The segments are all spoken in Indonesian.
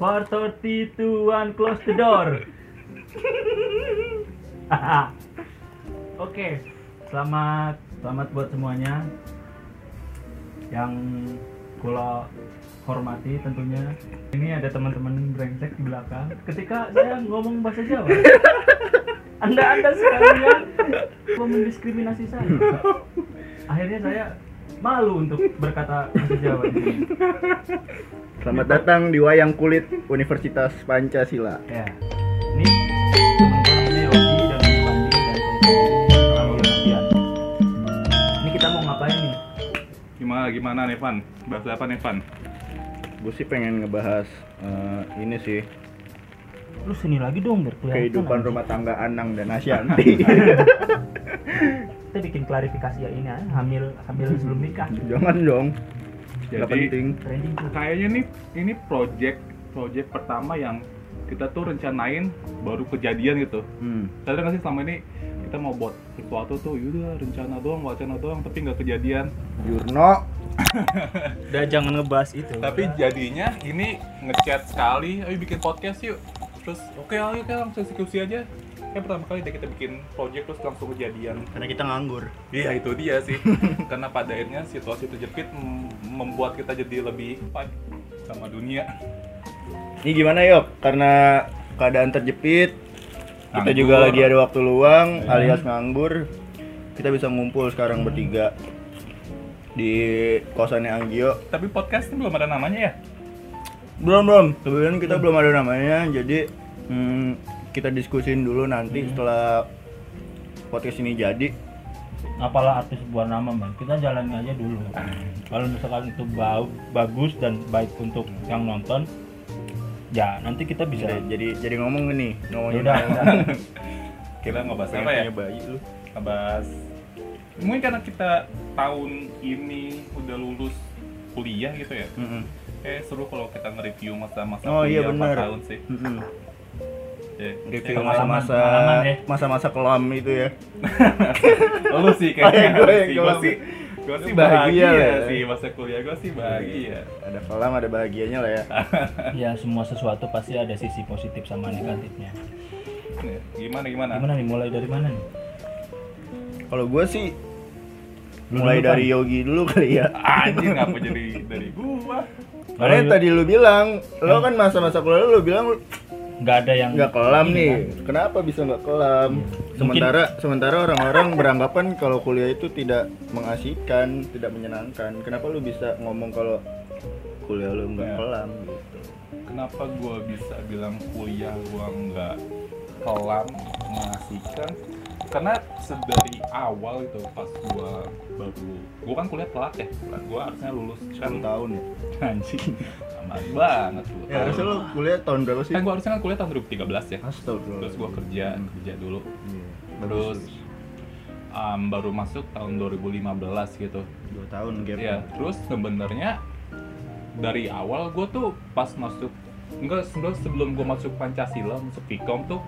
432 one close the door. Oke, selamat selamat buat semuanya yang kulo hormati tentunya. Ini ada teman-teman brengsek di belakang. Ketika saya ngomong bahasa Jawa, anda anda sekalian mau mendiskriminasi saya. Akhirnya saya malu untuk berkata bahasa Jawa di sini. Selamat datang di Wayang Kulit Universitas Pancasila. Ya. Ini teman-teman namanya Yogi dan Wandi dan saya sendiri selalu Yogian. Ini kita mau ngapain nih? Gimana gimana nih Van? Bahas apa nih Van? Gue sih pengen ngebahas eh, ini sih Lu sini lagi dong biar kelihatan. kehidupan anjing. rumah tangga Anang dan Asyanti. Kita bikin klarifikasi ya ini ya, hamil hamil sebelum nikah. Jangan dong. Gak Jadi- penting. Trending tuh. Kayaknya nih ini project project pertama yang kita tuh rencanain baru kejadian gitu. Hmm. Sadar nggak sih selama ini kita mau buat sesuatu tuh yaudah rencana doang, wacana doang, tapi nggak kejadian. Jurno. Udah jangan ngebahas itu. Tapi jadinya ini ngechat sekali, ayo bikin podcast yuk. Terus oke ayo kita langsung eksekusi aja. Kayak pertama kali deh kita bikin project terus langsung kejadian. Karena kita nganggur. Iya itu dia sih. Karena pada akhirnya situasi terjepit mem- membuat kita jadi lebih fight sama dunia. Ini gimana yuk? Karena keadaan terjepit, kita Nganggur. juga lagi ada waktu luang Ya. alias nganggur. Kita bisa ngumpul sekarang bertiga di kosannya Anggio. Tapi podcast ini belum ada namanya ya? Belum belum. Kebetulan kita belum ada namanya, jadi hmm, kita diskusin dulu nanti setelah podcast ini jadi. apalah arti sebuah nama man kita jalani aja dulu kalau misalkan itu bau bagus dan baik untuk yang nonton ya nanti kita bisa Jadi jadi, jadi ngomong nih, ngomongin Yaudah, nama. udah. Kita ngebahas Pengen apa ya? bayi lu. Ngebahas mungkin karena kita tahun ini udah lulus kuliah gitu ya. Mm-mm. Eh seru kalau kita nge-review masa-masa Oh, iya, kuliah bener. 4 tahun sih. Mm-mm. Ya, Review ya, masa-masa ya. masa-masa kelam itu ya. Lu sih Oh, iya, kayaknya gue sih, yang gue sih gue sih Bahagia sih masa kuliah gue sih bahagia. Ada kelam, ada bahagianya lah ya. ya semua sesuatu pasti ada sisi positif sama negatifnya Ya, Gimana gimana? gimana nih mulai dari mana nih Kalau gue sih Lu mulai dulu, dari Pan. Yogi dulu kali ya. Anjing ngapa jadi dari gua? Karena tadi lu bilang, lo kan masa-masa kuliah lu bilang nggak ada yang nggak kelam nih. kan? Kenapa bisa nggak kelam? Mungkin- Sementara sementara orang-orang beranggapan kalau kuliah itu tidak mengasihkan, tidak menyenangkan. Kenapa lu bisa ngomong kalau kuliah lu nggak Ya. kelam gitu? Kenapa gua bisa bilang kuliah gua nggak kelam mengasihkan? Karena sedari awal itu pas gua baru gua kan kuliah telat ya. Gua harusnya lulus kan 10 tahun ya. anjing. Lama banget tuh. Ya, harusnya lu kuliah tahun berapa sih? kan gua harusnya kan kuliah tahun 2013 ya. Astagfirullah. Terus gua kerja, kerja dulu. Iya, Terus um, baru masuk tahun 2015 gitu. dua tahun gap. Iya, terus sebenarnya dari awal gue tuh pas masuk enggak sebenarnya sebelum gue masuk Pancasila masuk Vkom tuh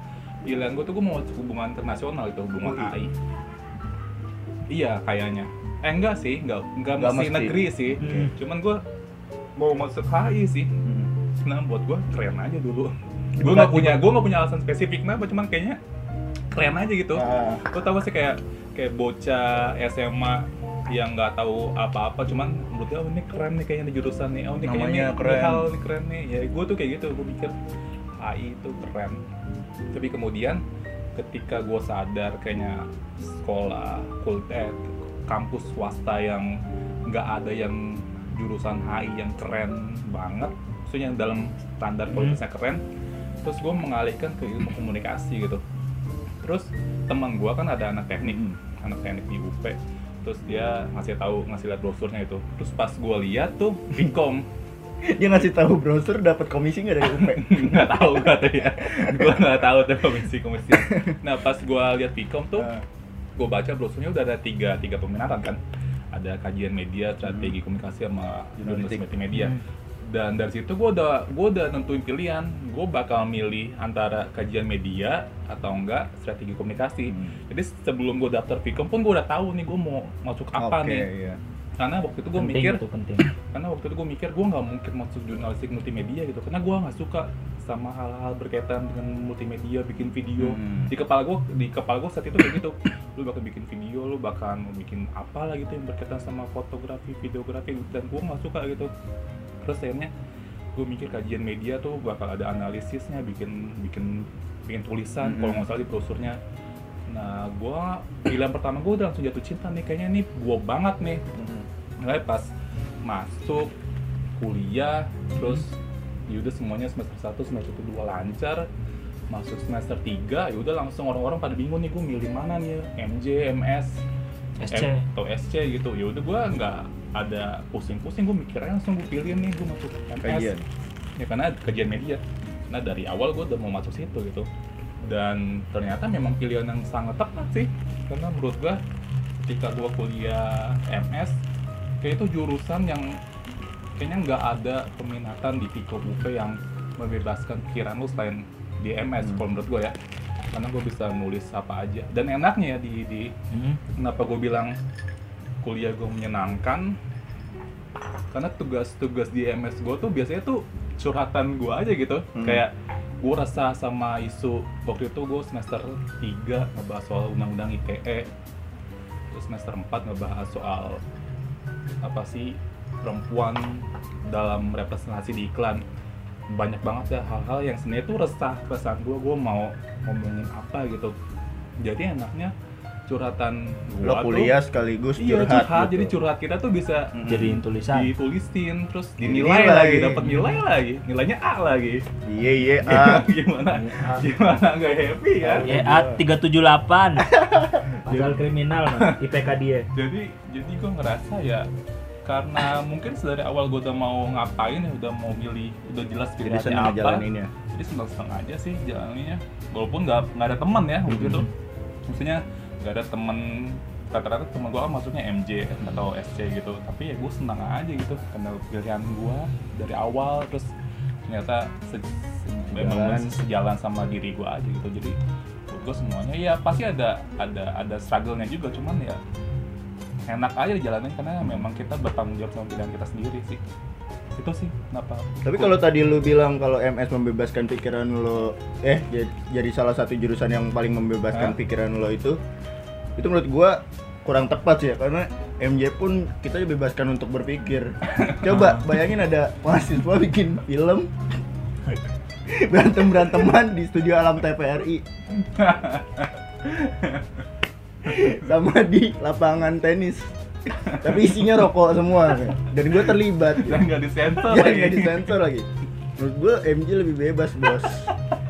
pilihan gue tuh gue mau hubungan internasional itu hubungan iya. AI. Iya kayaknya. Eh enggak sih, enggak enggak, Enggak mesti mesti. negeri sih. Hmm. Cuman gue mau masuk HI sih. Hmm. Nah buat gue keren aja dulu. Gue nggak punya gue nggak punya alasan spesifik kenapa, cuman kayaknya keren aja gitu Ah, lo tau sih kayak kayak bocah SMA yang nggak tahu apa-apa cuman menurut dia oh ini keren nih kayaknya di jurusan nih oh ini kayaknya Namanya ini- ini keren. hal ini keren nih ya gue tuh kayak gitu gue pikir AI itu keren tapi kemudian ketika gue sadar kayaknya sekolah kuliah kampus swasta yang nggak ada yang jurusan HI yang keren banget maksudnya yang dalam standar Hmm. kualitasnya keren terus gue mengalihkan ke ilmu komunikasi gitu terus teman gue kan ada anak teknik Hmm. anak teknik di UP terus dia ngasih tahu ngasih lihat brosurnya itu terus pas gue lihat tuh Vkom Dia ngasih tahu browser dapat komisi nggak dari UP? nggak tahu kata dia gue nggak tahu tuh komisi komisi nah pas gue lihat Vkom tuh Ah. gue baca brosurnya udah ada tiga tiga peminatan kan ada kajian media strategi komunikasi sama jurnalistik Jurnalistik. media Hmm. dan dari situ gue udah gue udah nentuin pilihan gue bakal milih antara kajian media atau enggak strategi komunikasi Hmm. jadi sebelum gue daftar Vkom pun gue udah tahu nih gue mau masuk apa Oke, nih iya. Karena waktu itu gue mikir itu penting. karena waktu itu gue mikir gue nggak mungkin masuk jurnalistik multimedia gitu. Karena gue nggak suka sama hal-hal berkaitan dengan multimedia bikin video. Hmm. di kepala gue di kepala gue saat itu kayak gitu. Lu bakal bikin video lu bakal bikin apa lah gitu yang berkaitan sama fotografi videografi dan gue nggak suka gitu. Terus akhirnya gue mikir kajian media tuh bakal ada analisisnya bikin bikin bikin tulisan Mhm. kalau nggak salah di brosurnya. Nah gue pilihan pertama gue udah langsung jatuh cinta nih. Kayaknya nih gue banget nih mulai pas masuk kuliah terus ya udah semuanya semester 1 semester 2 lancar. Masuk semester 3 ya udah langsung orang-orang pada bingung nih gue milih mana nih ya? MJ MS SC M- atau SC gitu. Ya udah gue nggak ada pusing-pusing gue mikirnya langsung gue pilih nih gue masuk MS Kajian. ya karena kajian media. Nah dari awal gue udah mau masuk situ gitu. Dan ternyata memang pilihan yang sangat tepat sih. Karena menurut gue ketika gue kuliah MS kayak itu jurusan yang kayaknya nggak ada peminatan di Viko UP yang membebaskan pikiran lu selain di MS Hmm. kalau menurut gue ya karena gue bisa nulis apa aja dan enaknya ya di, di Hmm. kenapa gue bilang kuliah gue menyenangkan karena tugas-tugas di MS gue tuh biasanya tuh curhatan gue aja gitu Hmm. kayak gue rasa sama isu waktu itu gue semester 3 ngebahas soal undang-undang ITE terus semester 4 ngebahas soal apa sih perempuan dalam representasi di iklan. Banyak banget ya hal-hal yang sebenarnya tuh resah perasaan gue gue mau ngomongin apa gitu. Jadi enaknya curhatan Lo gua tuh- kuliah sekaligus iya curhat, curhat gitu. jadi curhat kita tuh bisa Mm. jadiin tulisan ditulisin terus Dinilai. dinilai lagi dapat nilai lagi nilainya A lagi Iya iya ah. gimana A. gimana nggak happy ya YA 378 pasal kriminal. IPK dia jadi jadi gue ngerasa ya karena mungkin dari awal gue udah mau ngapain ya udah mau milih udah jelas Jadi pilihannya senang apa ngejalaninnya. jadi seneng seneng aja sih jalaninnya walaupun nggak nggak ada teman ya waktu Mhm. itu maksudnya nggak ada teman rata-rata teman gue kan masuknya MJ atau SC gitu tapi ya gue senang aja gitu karena pilihan gue dari awal terus ternyata se- Sejalan. sejalan sama diri gue aja gitu jadi gue semuanya ya pasti ada ada ada struggle-nya juga cuman ya enak aja dijalanin karena memang kita bertanggung jawab sama pilihan kita sendiri sih itu sih kenapa Tapi kalau tadi lu bilang kalau MS membebaskan pikiran lo eh jadi, jadi salah satu jurusan yang paling membebaskan Hah? pikiran lo itu itu menurut gua kurang tepat sih ya karena MJ pun kita dibebaskan untuk berpikir. Coba bayangin ada mahasiswa bikin film berantem beranteman di studio alam TVRI sama di lapangan tenis. Tapi isinya rokok semua dan gue terlibat. Dan nggak disensor lagi. nggak disensor lagi. Menurut gue MJ lebih bebas bos.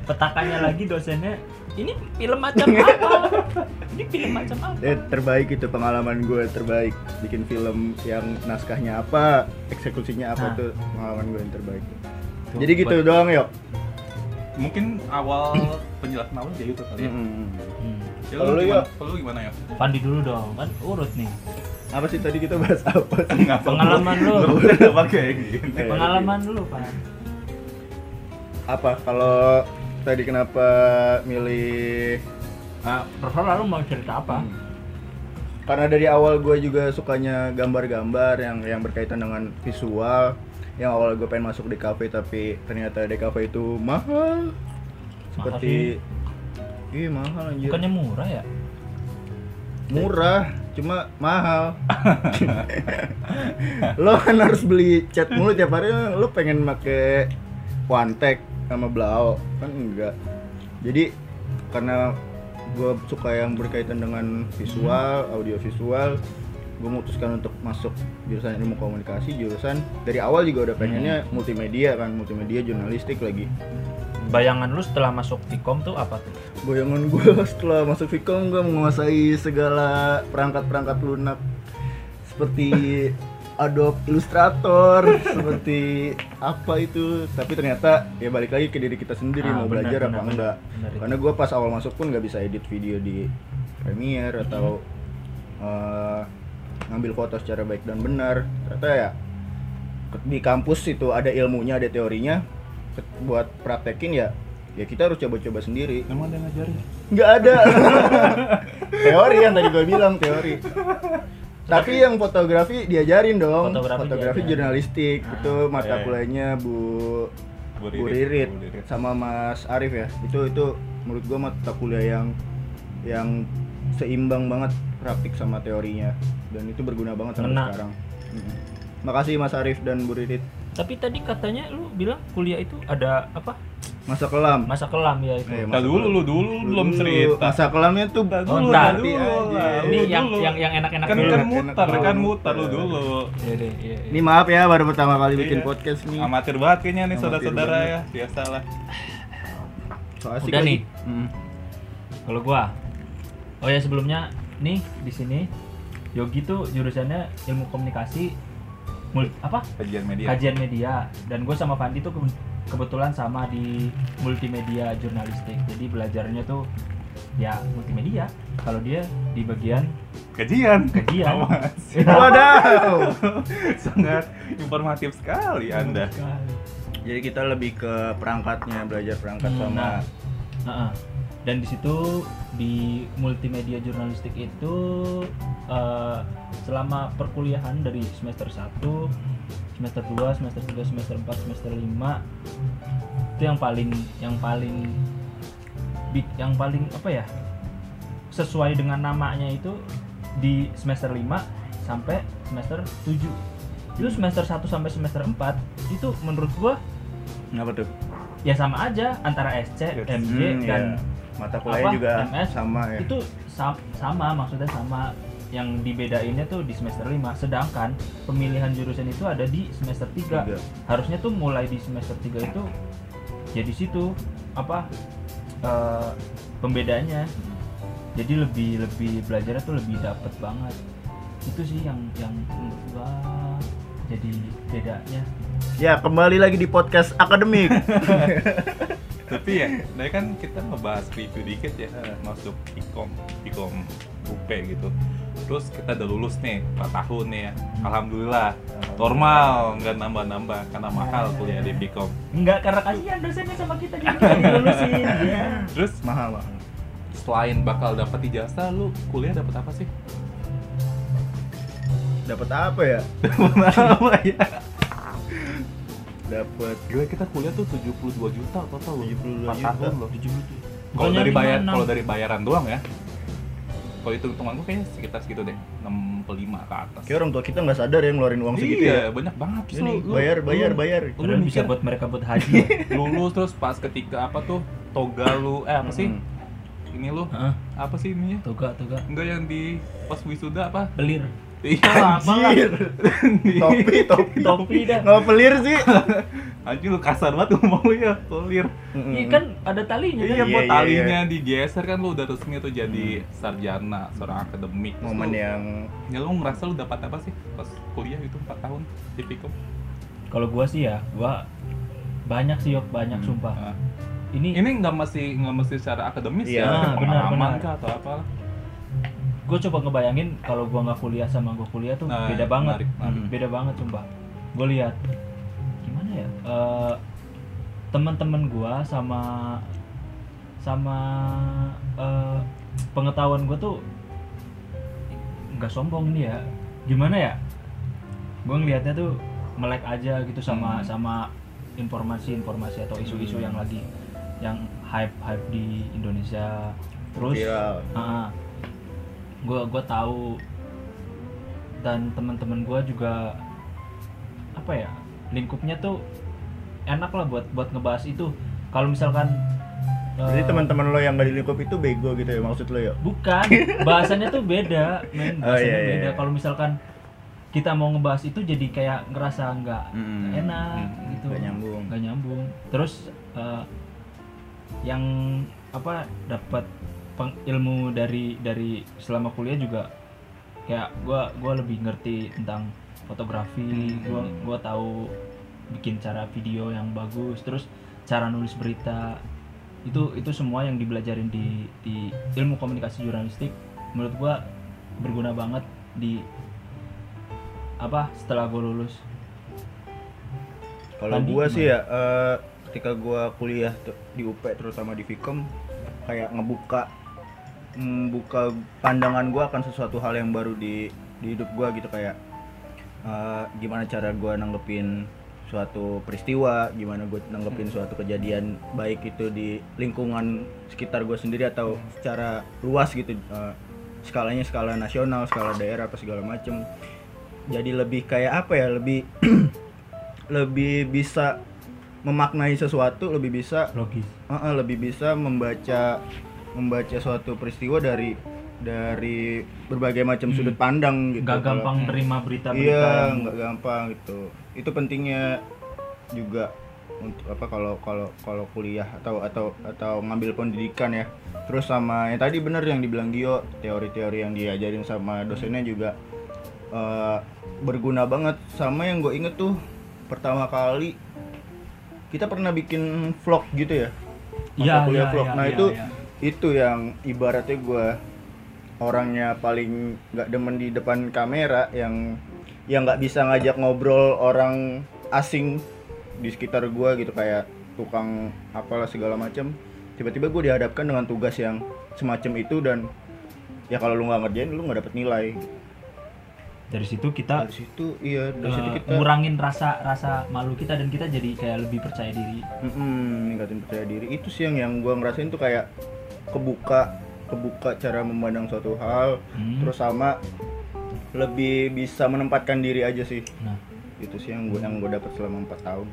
Petakannya lagi dosennya ini film macam apa ini film macam apa eh, terbaik itu pengalaman gue terbaik bikin film yang naskahnya apa eksekusinya apa Nah. itu pengalaman gue yang terbaik Tuh, jadi gitu buat- doang yuk mungkin awal penjelasan awal kayak gitu kali ya. Mm-mm. Hmm. Ya, Kalau lu lu, gimana? Yok? Kalau lu gimana ya? Pandi dulu dong kan urut nih apa sih tadi kita bahas apa sih. Pengalaman lu. udah pakai gini. Pengalaman dulu Pan apa kalau tadi kenapa milih nah, terserah lu mau cerita apa Hmm. Karena dari awal gue juga sukanya gambar-gambar yang yang berkaitan dengan visual. Yang awal gue pengen masuk di kafe tapi ternyata di kafe itu mahal. Seperti Iya mahal anjir. bukannya murah ya Murah, cuma mahal. lo kan harus beli cat mulu tiap hari lo pengen make Quantek sama Blau kan enggak. Jadi karena gue suka yang berkaitan dengan visual, audio visual, gue memutuskan untuk masuk jurusan ilmu komunikasi, jurusan dari awal juga udah pengennya multimedia kan, multimedia jurnalistik lagi. bayangan lu setelah masuk Vkom tuh apa tuh Bayangan gue setelah masuk Vkom gue menguasai segala perangkat-perangkat lunak seperti Adobe Illustrator, seperti apa itu. Tapi ternyata ya balik lagi ke diri kita sendiri Ah, mau benar, belajar benar, apa benar. enggak. Benar itu. Karena gue pas awal masuk pun nggak bisa edit video di Premiere atau eh, ngambil foto secara baik dan benar. Ternyata ya di kampus itu ada ilmunya, ada teorinya. Buat praktekin ya ya kita harus coba-coba sendiri Emang ada ngajarin? nggak ada teori yang tadi gue bilang teori Tapi yang fotografi diajarin dong. Fotografi diajarin. jurnalistik Ah, itu mata iya. kuliahnya Bu Bu Bu Ririt, Ririt Bu Ririt. sama Mas Arif ya. Itu itu menurut gua mata kuliah yang yang seimbang banget praktik sama teorinya dan itu berguna banget sampai Ngena. sekarang. Makasih Mas Arif dan Bu Ririt. Tapi tadi katanya lu bilang kuliah itu ada apa? Masa kelam. Masa kelam ya itu. Eh, Nah dulu lu dulu Lu belum dulu. cerita. Masa kelamnya tuh Ntar Oh, dulu, ntar. ntar dulu Nanti lah. aja. Ini yang dulu. yang yang enak-enak kan dulu. kan dulu. kan muter lu dulu. Iya deh, iya. Ini maaf ya baru pertama kali bikin Iya. podcast nih. Amatir banget kayaknya nih saudara-saudara ya, biasalah. Udah nih. Mm. Kalau gua Oh ya sebelumnya nih di sini Yogi tuh jurusannya ilmu komunikasi mul apa? Kajian media. Kajian media dan gue sama Fandi tuh kebetulan sama di multimedia jurnalistik. Jadi belajarnya tuh ya multimedia. Kalau dia di bagian Kajian. Kajian. Wadaw. Sangat informatif sekali Anda. Jadi kita lebih ke perangkatnya, belajar perangkat Hmm, sama nah. Heeh. Dan di situ di multimedia jurnalistik itu eh, selama perkuliahan dari semester 1, semester 2, semester 3, semester 4, semester 5 itu yang paling yang paling big yang paling apa ya? sesuai dengan namanya itu di semester 5 sampai semester 7. Itu semester 1 sampai semester 4 itu menurut gua apa tuh? ya sama aja antara SC, Yes. MJ Hmm, dan iya. mata kuliah juga MS sama ya. itu sam- sama maksudnya sama yang dibedainnya tuh di semester 5 sedangkan pemilihan jurusan itu ada di semester 3 Tiga. harusnya tuh mulai di semester 3 itu ya di situ apa eh, pembedanya jadi lebih lebih belajarnya tuh lebih dapet banget itu sih yang yang menurut gua jadi bedanya Ya, kembali lagi di podcast akademik. Tapi ya, tadi kan kita ngebahas review dikit ya masuk Ikom, Ikom UP gitu. Terus kita udah lulus nih 4 tahun nih ya. Alhamdulillah. Normal, nggak nambah-nambah karena mahal kuliah di Ikom. enggak karena kasihan dosennya sama kita jadi nggak dilulusin ya Terus mahal, mahal. selain bakal dapat ijazah, lu kuliah dapat apa sih? Dapat apa ya? apa ya? Dapat Gila kita kuliah tuh 72 juta total loh. 72 4 juta. tahun loh. Kalau Bukannya dari bayar 56. kalau dari bayaran doang ya. Kalau hitung hitungan gue kayaknya sekitar segitu deh, 65 ke atas. Kayak orang tua kita nggak sadar ya ngeluarin uang segitu iya, ya. banyak banget Ini Lu- lu- bayar, bayar, lu- bayar. lu Padahal bisa mikir buat mereka buat haji ya. lulus terus pas ketika apa tuh toga lu eh apa sih Mm. ini lu Hah? apa sih ininya Toga, toga. enggak yang di pas wisuda apa Belir. Iya Anjir. topi, topi. Topi dah. Nggak pelir sih. anjir lu kasar banget ngomong lu ya kulir Iya kan ada talinya kan. iya buat iya, talinya digeser kan lu udah resmi tuh jadi sarjana seorang akademik Momen yang ya lu ngerasa lu dapat apa sih pas kuliah itu 4 tahun di Pikom Kalau gua sih ya, gua banyak sih yok, banyak Hmm. sumpah. Nah, Ini, ini nggak mesti nggak mesti secara akademis Iya, ya benar, pengalaman kah atau apa gue coba ngebayangin kalau gua nggak kuliah sama gua kuliah tuh Nah, beda banget. menarik, menarik. Hmm, Beda banget sumpah. Gue lihat gimana ya? eh, teman-teman gua sama sama eh, pengetahuan gua tuh nggak sombong ini ya. Gimana ya? Gue ngelihatnya tuh melek aja gitu sama Hmm. sama informasi-informasi atau isu-isu yang lagi yang hype hype di Indonesia terus viral. Gue gue tahu dan teman-teman gue juga apa ya lingkupnya tuh enak lah buat buat ngebahas itu kalau misalkan Jadi eh, teman-teman lo yang nggak di lingkup itu bego gitu ya maksud lo ya? bukan bahasannya tuh beda men Oh, bahasannya iya, iya, beda iya. kalau misalkan kita mau ngebahas itu jadi kayak ngerasa nggak Mm-mm. enak Mm-mm. gitu Nggak nyambung. nggak nyambung terus eh, yang apa dapat ilmu dari dari selama kuliah juga kayak gua gua lebih ngerti tentang fotografi Hmm. gua gua tahu bikin cara video yang bagus terus cara nulis berita itu itu semua yang dibelajarin di di ilmu komunikasi jurnalistik menurut gua berguna banget di apa setelah gua lulus Kalau gimana? sih ya eh, ketika gua kuliah di UP terutama di Vkom kayak ngebuka membuka pandangan gua akan sesuatu hal yang baru di di hidup gua gitu kayak eh, gimana cara gua nanggepin suatu peristiwa, gimana gue nanggepin suatu kejadian baik itu di lingkungan sekitar gue sendiri atau secara luas gitu eh, skalanya skala nasional, skala daerah apa segala macem. Jadi lebih kayak apa ya? Lebih lebih bisa memaknai sesuatu, lebih bisa logis Heeh, lebih bisa membaca membaca suatu peristiwa dari dari berbagai macam Hmm. sudut pandang gitu. Kalau- gampang terima berita-berita Iya, nggak gampang gitu. Itu pentingnya juga untuk apa kalau kalau kalau kuliah atau atau atau ngambil pendidikan ya. Terus sama yang tadi bener yang dibilang Gio, teori-teori yang diajarin sama dosennya juga eh, berguna banget. Sama yang gue inget tuh pertama kali kita pernah bikin vlog gitu ya. Iya, kuliah iya, vlog. iya, nah iya, itu iya. Itu yang ibaratnya gue orangnya paling nggak demen di depan kamera yang yang nggak bisa ngajak ngobrol orang asing di sekitar gue gitu kayak tukang apalah segala macam tiba-tiba gue dihadapkan dengan tugas yang semacam itu dan ya kalau lu nggak ngerjain lu nggak dapet nilai. Dari situ kita dari situ iya dari eh, situ kita ngurangin rasa rasa malu kita dan kita jadi kayak lebih percaya diri. Mm-mm, ningkatin percaya diri. Itu sih yang yang gue ngerasain tuh kayak kebuka kebuka cara memandang suatu hal Hmm. terus sama lebih bisa menempatkan diri aja sih. Nah. Itu sih yang gue yang gue dapat selama empat tahun.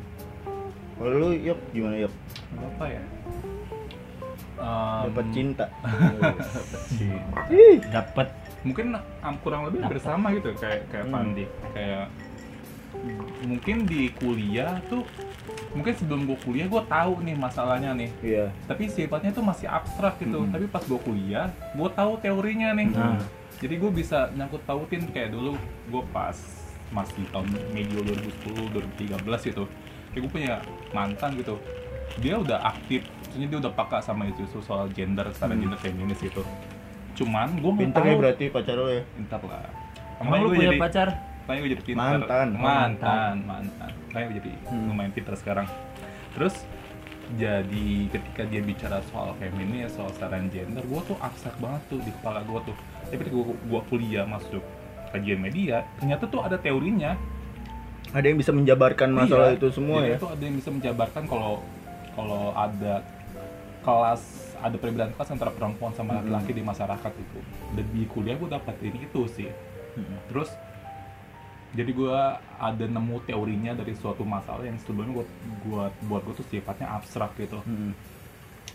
Kalau lu yuk gimana yuk apa ya? Em, dapat cinta. Dapat mungkin um, kurang lebih Dapet. bersama gitu kayak kayak Hmm. Pandi kayak mungkin di kuliah tuh mungkin sebelum gue kuliah gue tahu nih masalahnya nih. Iya. Tapi sifatnya tuh masih abstrak gitu. Mm-mm. tapi pas gue kuliah gue tahu teorinya nih. Nah. jadi gue bisa nyangkut pautin kayak dulu gue pas masih tahun medio 2010 2013 gitu. Kayak gue punya mantan gitu. Dia udah aktif maksudnya dia udah peka sama itu isu soal gender secara Hmm. gender feminis gitu. Cuman gue mau pinter ya berarti pacar lo ya? Pintar lah. Emang lu gua punya jadi- pacar makanya gue jadi pintar Mantan. mantan mantan. makanya gue jadi Hmm. lumayan pintar sekarang. Terus jadi ketika dia bicara soal feminis soal saran gender gue tuh abstrak banget tuh di kepala gue tuh. Tapi ketika gue, gue kuliah masuk kajian media ternyata tuh ada teorinya. Ada yang bisa menjabarkan masalah Iya. itu semua ya? itu ada yang bisa menjabarkan kalau kalau ada kelas ada perbedaan kelas antara perempuan sama Hmm. laki-laki di masyarakat itu. Dan di kuliah gue dapetin itu sih. Terus jadi gue ada nemu teorinya dari suatu masalah yang sebelumnya gue buat buat gue tuh sifatnya abstrak gitu. Hmm.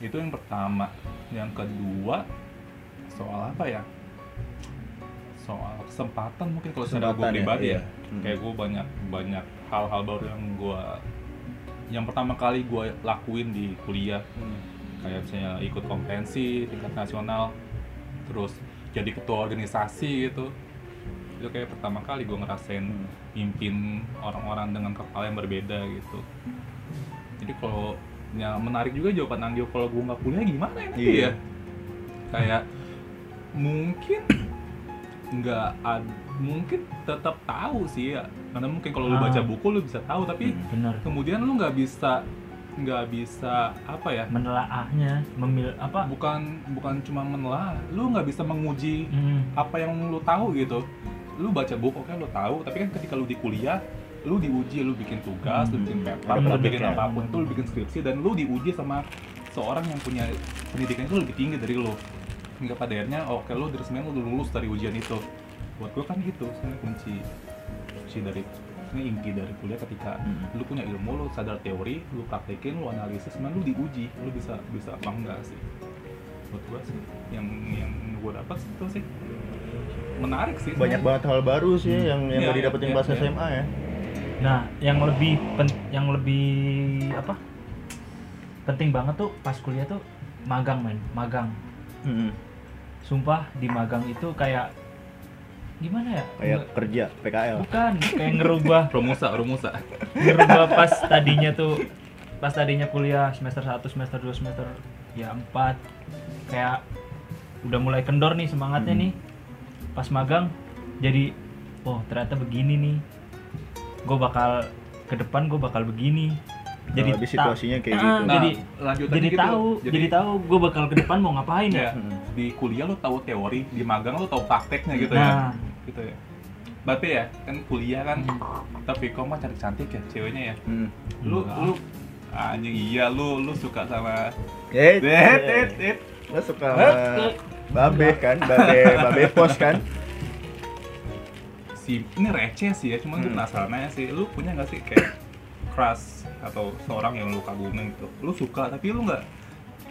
itu yang pertama. Yang kedua soal apa ya? Soal kesempatan mungkin kalau secara gue ya, pribadi iya. ya Hmm. kayak gue banyak banyak hal-hal baru yang gue yang pertama kali gue lakuin di kuliah. Kayak misalnya ikut konferensi tingkat nasional terus jadi ketua organisasi gitu itu kayak pertama kali gue ngerasain Hmm. mimpin orang-orang dengan kepala yang berbeda gitu jadi kalau ya menarik juga jawaban Anggi kalau gue nggak kuliah gimana ya nanti Iya. ya kayak mungkin nggak mungkin tetap tahu sih ya karena mungkin kalau lu Ah. baca buku lu bisa tahu tapi Hmm. benar kemudian lu nggak bisa nggak bisa apa ya menelaahnya memil apa bukan bukan cuma menelaah lu nggak bisa menguji Hmm, apa yang lu tahu gitu lu baca buku oke lu tahu. Tapi kan ketika lu di kuliah lu diuji lu bikin tugas lu bikin paper Ada lu bikin prakteknya. apa pun tuh lu bikin skripsi dan lu diuji sama seorang yang punya pendidikan itu lebih tinggi dari lu. Hingga pada akhirnya oke lu dari sebenarnya lu lulus dari ujian itu. Buat gua kan gitu sebenarnya kunci kunci dari ini inti dari kuliah ketika Hmm. lu punya ilmu lu sadar teori lu praktekin lu analisis sebenarnya lu diuji lu bisa bisa apa enggak sih? Buat gua sih yang yang gua dapat itu sih menarik sih banyak banget hal baru sih Hmm. yang yang Iya, gak didapetin iya, pas iya. SMA ya nah yang lebih pen- yang lebih apa penting banget tuh pas kuliah tuh magang men magang Hmm. sumpah di magang itu kayak gimana ya kayak kerja PKL bukan kayak ngerubah Romusa, Romusa. ngerubah pas tadinya tuh pas tadinya kuliah semester 1, semester 2, semester ya 4 kayak udah mulai kendor nih semangatnya Hmm. nih pas magang jadi oh ternyata begini nih gue bakal ke depan gue bakal begini jadi ta- situasinya kayak gitu Nah, jadi lanjutannya jadi gitu. tahu jadi, tahu gue bakal ke depan mau ngapain ya, ya Hmm. di kuliah lu tahu teori, di magang lu tahu prakteknya gitu nah ya. Gitu ya. berarti ya kan kuliah kan tapi kok mah cantik cantik ya ceweknya ya Hmm. lu Enggak. lu anjing iya lu lu suka sama Eh, det det det lo suka sama babe kan, babe babe pos kan. si ini receh sih ya cuman gue Hmm. penasaran aja sih. Lu punya nggak sih kayak crush atau seorang yang lu kagumin gitu? Lu suka tapi lu nggak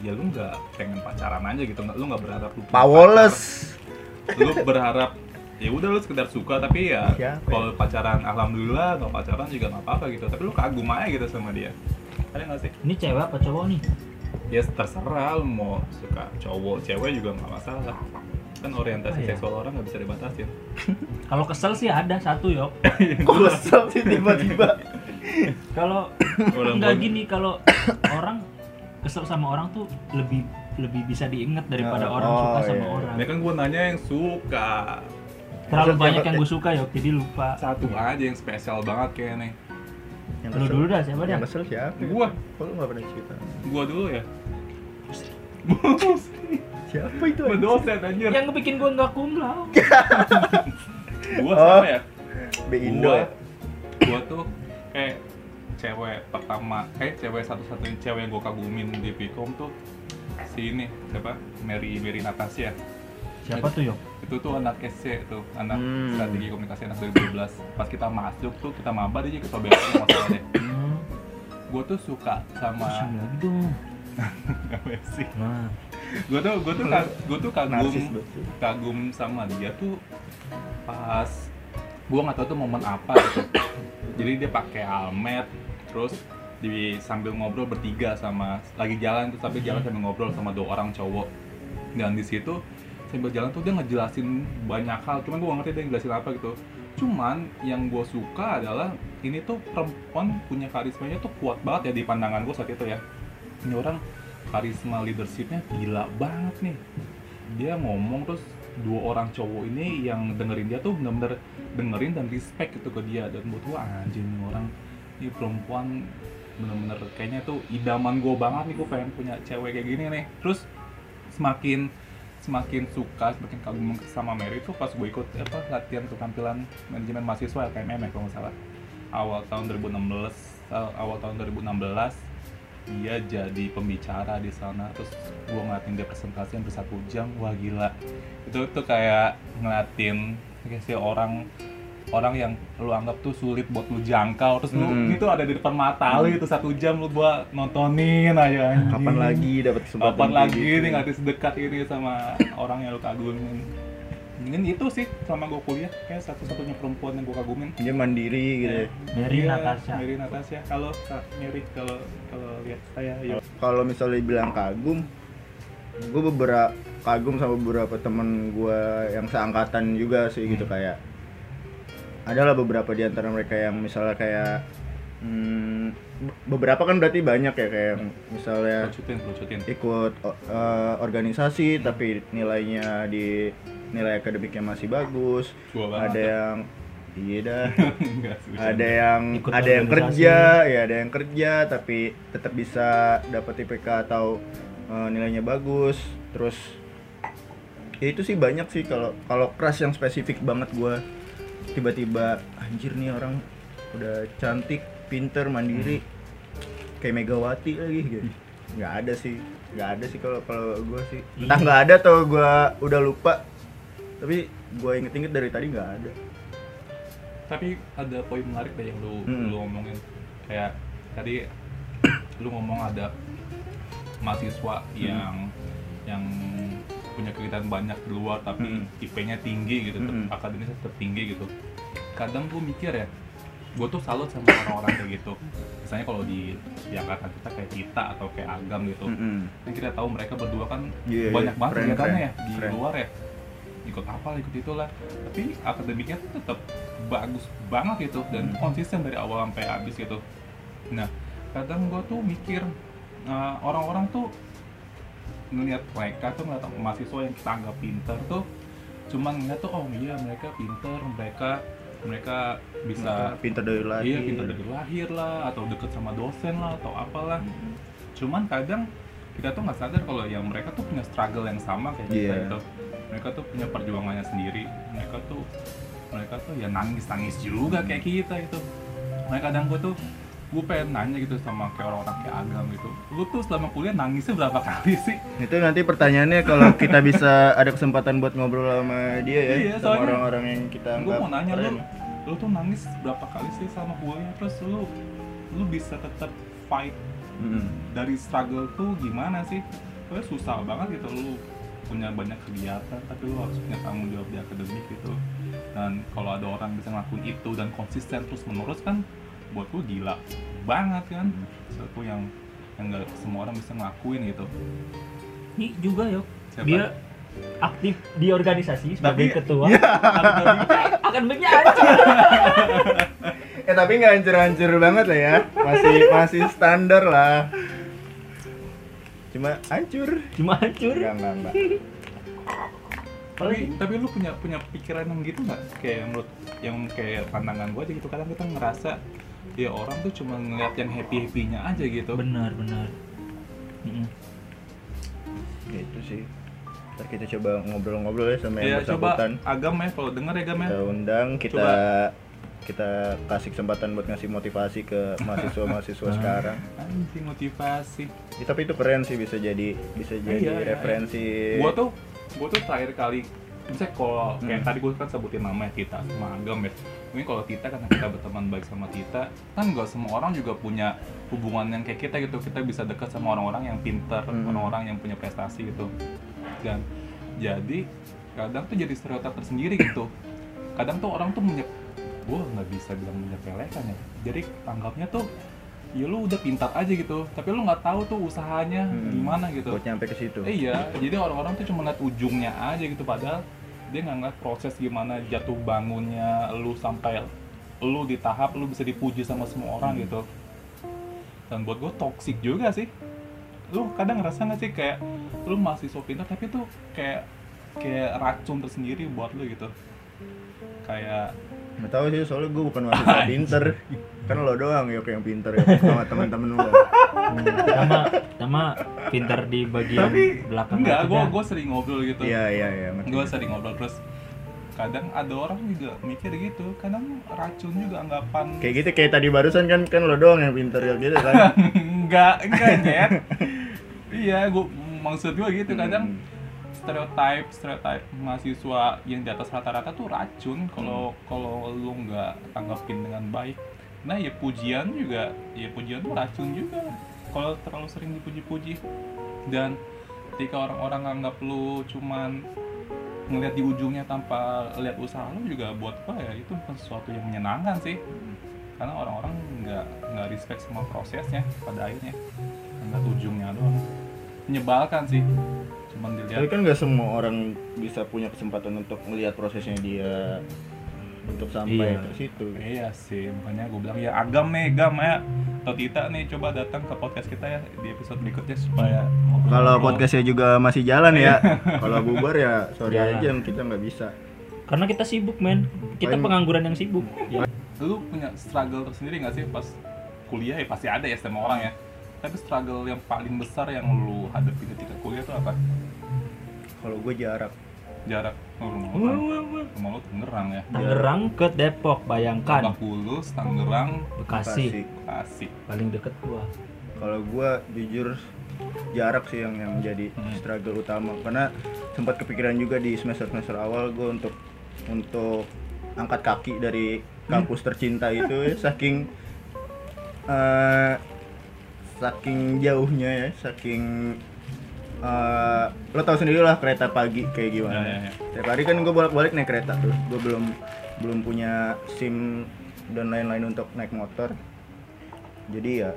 ya lu nggak pengen pacaran aja gitu. Nggak lu nggak berharap lu Pawoles. lu berharap ya udah lu sekedar suka tapi ya Siapa kalau pacaran alhamdulillah kalau pacaran juga nggak apa-apa gitu. Tapi lu kagum aja gitu sama dia. Ada nggak sih? Ini cewek apa cowok nih? Ya terserah lu mau suka cowok cewek juga nggak masalah kan orientasi Oh, iya. seksual orang nggak bisa dibatasin Kalau kesel sih ada satu yok. Kok kesel sih tiba-tiba? Kalau gua- gini kalau orang kesel sama orang tuh lebih lebih bisa diingat daripada Oh, orang suka oh, sama iya. orang. Ya kan gue nanya yang suka Terlalu Maksud banyak yang gue suka yok, jadi lupa. Satu aja yang spesial banget kayaknya nih Yang Lu dulu dah siapa dah? Yang kesel siapa? Gua. Kok lu gak pernah cerita? Gua dulu ya Siapa itu? Gua dosen anjir Yang bikin gue nggak kumlau. Gua Oh. siapa ya? B Indo Gua ya? Gua tuh kayak cewek pertama Kayak cewek satu-satunya cewek yang gua kagumin di Vcom tuh Si ini, siapa? Mary, Mary Natasha Siapa tuh yok? Itu tuh anak SC tuh anak Hmm. strategi komunikasi anak 2012 pas kita masuk tuh kita maba dia ketua BPM nggak salah deh Hmm, gue tuh suka sama lagi dong. sih. Nah, gue tuh gue tuh gue tuh kagum kagum sama dia tuh pas gue nggak tahu tuh momen apa gitu. Jadi dia pakai almet terus di sambil ngobrol bertiga sama lagi jalan tuh sambil jalan sambil ngobrol sama dua orang cowok. Dan di situ sambil jalan tuh dia ngejelasin banyak hal. Cuman gue gak ngerti dia ngejelasin apa gitu. Cuman yang gue suka adalah ini tuh perempuan punya karismanya tuh kuat banget ya di pandangan gue saat itu ya. Ini orang karisma leadershipnya gila banget nih. Dia ngomong terus dua orang cowok ini yang dengerin dia tuh bener-bener dengerin dan respect gitu ke dia. Dan buat gua anjing nih orang ini perempuan bener-bener kayaknya tuh idaman gue banget nih. Gue pengen punya cewek kayak gini nih. Terus semakin semakin suka semakin kagum sama Mary tuh pas gue ikut apa latihan keterampilan manajemen mahasiswa LKMM ya kalau nggak salah. Awal tahun 2016 eh, awal tahun 2016 dia jadi pembicara di sana terus gue ngeliatin dia presentasi hampir satu jam wah gila. Itu tuh kayak ngeliatin kayak si orang orang yang lu anggap tuh sulit buat lu jangkau terus lu Hmm. itu ada di depan mata lu itu satu jam lu buat nontonin aja anjing. Kapan lagi dapat kesempatan kapan lagi gitu? nih nggak sedekat ini sama orang yang lu kagumin mungkin itu sih selama gue kuliah kayak satu-satunya perempuan yang gue kagumin Dia mandiri gitu ya. Mary Iya, Natasha. Mary Natasha kalau Mary kalau kalau lihat saya yuk Kalau misalnya bilang kagum, gue beberapa kagum sama beberapa temen gue yang seangkatan juga sih gitu Hmm. kayak adalah beberapa di antara mereka yang misalnya kayak hmm, be- beberapa kan berarti banyak ya kayak yang misalnya lucutin lucutin ikut eh, organisasi tapi nilainya di nilai akademiknya masih bagus. Ada yang iya dah. Ada yang Ikut ada yang kerja ya ada yang kerja tapi tetap bisa dapat IPK atau eh, nilainya bagus. Terus ya itu sih banyak sih kalau kalau keras yang spesifik banget gua tiba-tiba anjir nih orang udah cantik pinter mandiri kayak Megawati lagi gitu. Nggak ada sih nggak ada sih kalau kalau gua sih. Entah nggak ada atau gua udah lupa tapi gua inget-inget dari tadi nggak ada. Tapi ada poin menarik deh yang lu Hmm. lu ngomongin kayak tadi lu ngomong ada mahasiswa yang yang punya kegiatan banyak di luar tapi Hmm. IP-nya tinggi gitu, Hmm. tetap akademisnya tetap tinggi gitu. Kadang gue mikir ya, gue tuh salut sama orang-orang kayak gitu. Misalnya kalau di di angkatan kita kayak kita atau kayak Agam gitu, Mm-mm. kan kita tahu mereka berdua kan Iya, iya. banyak banget Keren, kegiatannya ya di keren. luar ya ikut apa ikut itulah tapi akademiknya tuh tetap bagus banget gitu dan Hmm. konsisten dari awal sampai habis gitu nah kadang gue tuh mikir nah, orang-orang tuh ngelihat mereka tuh ngeliat mahasiswa yang kita anggap pinter tuh cuman ngeliat tuh oh iya mereka pinter mereka mereka bisa pinter dari lahir. Iya pinter dari lahir lah atau deket sama dosen lah atau apalah. Cuman kadang kita tuh nggak sadar kalau yang mereka tuh punya struggle yang sama kayak kita Iya. gitu. Mereka tuh punya perjuangannya sendiri. Mereka tuh mereka tuh ya nangis nangis juga kayak kita itu mereka kadang gue tuh gue pengen nanya gitu sama kayak orang-orang kayak agam gitu lu tuh selama kuliah nangisnya berapa kali sih Itu nanti pertanyaannya kalau kita bisa ada kesempatan buat ngobrol sama dia ya, Iya, sama orang-orang yang kita gue anggap mau nanya lu keren. lu tuh nangis berapa kali sih sama kuliah terus lu lu bisa tetap fight Mm. dari struggle tuh gimana sih? Soalnya susah banget gitu lu punya banyak kegiatan tapi lu harus punya tanggung jawab di akademik gitu dan kalau ada orang bisa ngelakuin itu dan konsisten terus menerus kan buat lu gila banget kan sesuatu yang yang nggak semua orang bisa ngelakuin gitu Ini juga yuk. Siapa? Dia aktif di organisasi sebagai Tapi- ketua. Akademik- Akademiknya hancur. Eh tapi nggak hancur-hancur banget lah ya, masih masih standar lah. Cuma hancur. Cuma hancur. Enggak, enggak, enggak. tapi tapi lu punya punya pikiran yang gitu nggak kayak yang menurut yang kayak pandangan gua aja gitu kadang kita ngerasa ya orang tuh cuma ngeliat yang happy happynya aja gitu Benar, benar. Mm-mm. Itu sih. Ntar kita coba ngobrol-ngobrol ya sama yang ya coba bersangkutan. agam ya kalau denger ya agam ya Kita undang, kita Coba. kita kasih kesempatan buat ngasih motivasi ke mahasiswa-mahasiswa Ah. sekarang. anjing motivasi Ya, tapi itu keren sih bisa jadi bisa jadi Iya, iya, referensi. gua tuh gua tuh terakhir kali misalnya kalau kayak Hmm. tadi gua kan sebutin nama ya Tita sama Agam ya. Mungkin kalau Tita karena kita berteman baik sama Tita kan nggak semua orang juga punya hubungan yang kayak kita gitu. Kita bisa dekat sama orang-orang yang pintar Hmm. orang-orang yang punya prestasi gitu. Dan jadi kadang tuh jadi stereotip tersendiri gitu. Kadang tuh orang tuh menyep gua nggak bisa bilang menyepelekan ya. Jadi anggapnya tuh ya lu udah pintar aja gitu tapi lu nggak tahu tuh usahanya Hmm. gimana gitu buat nyampe ke situ. Eh, iya, jadi orang-orang tuh cuma ngeliat ujungnya aja gitu padahal dia nggak ngeliat proses gimana jatuh bangunnya lu sampai lu di tahap lu bisa dipuji sama semua orang gitu. Dan buat gue toxic juga sih. Lu kadang ngerasa nggak sih kayak lu mahasiswa pintar tapi tuh kayak kayak racun tersendiri buat lu gitu. Kayak Nggak tahu sih soalnya gue bukan mahasiswa pinter. Kan lo doang ya yang pinter ya sama teman-teman lo. Hmm, sama sama pintar di bagian tapi belakang enggak, gue gue sering ngobrol gitu. Iya iya iya. gue sering ngobrol terus kadang ada orang juga mikir gitu kadang racun juga anggapan Kayak gitu kayak tadi barusan kan kan lo doang yang pinter ya gitu kan. enggak enggak nyet iya gue maksud gue gitu kadang Hmm. stereotype stereotype mahasiswa yang di atas rata-rata tuh racun kalau kalau lu nggak tanggapin dengan baik nah ya pujian juga ya pujian racun juga. Kalau terlalu sering dipuji-puji. Dan ketika orang-orang nganggap lu cuman ngelihat di ujungnya tanpa lihat usaha lu juga buat apa ya? Itu bukan sesuatu yang menyenangkan sih. Karena orang-orang nggak nggak respect sama prosesnya pada akhirnya. Ngeliat ujungnya doang. Menyebalkan sih. Cuman Tapi dilihat kan nggak semua orang bisa punya kesempatan untuk melihat prosesnya dia untuk sampai Iya. ke situ. iya sih makanya gue bilang ya agam nih gam ya atau Tita nih coba datang ke podcast kita ya di episode berikutnya supaya. Kalau podcastnya juga masih jalan ya. Kalau bubar ya sorry Jalan. aja kita nggak bisa. Karena kita sibuk, men. Kita Paling- pengangguran yang sibuk. Ya. lu punya struggle tersendiri nggak sih pas kuliah ya pasti ada ya semua orang ya tapi struggle yang paling besar yang lu hadapi ketika kuliah itu apa Kalau gue jarak. Jarak oh, rumah lu kan? rumah lu Tangerang ya? Tangerang ke Depok, bayangkan. Lebak Bulus Tangerang Bekasi, Bekasi. Paling deket gua. Kalau gue jujur jarak sih yang yang menjadi Hmm. struggle utama. Karena sempat kepikiran juga di semester semester awal gue untuk untuk angkat kaki dari kampus tercinta itu ya, saking eh, saking jauhnya ya saking eh, lo tau sendiri lah kereta pagi kayak gimana. Ya, ya, ya. tiap hari kan gue bolak balik naik kereta tuh. Gue belum belum punya sim dan lain-lain untuk naik motor. Jadi ya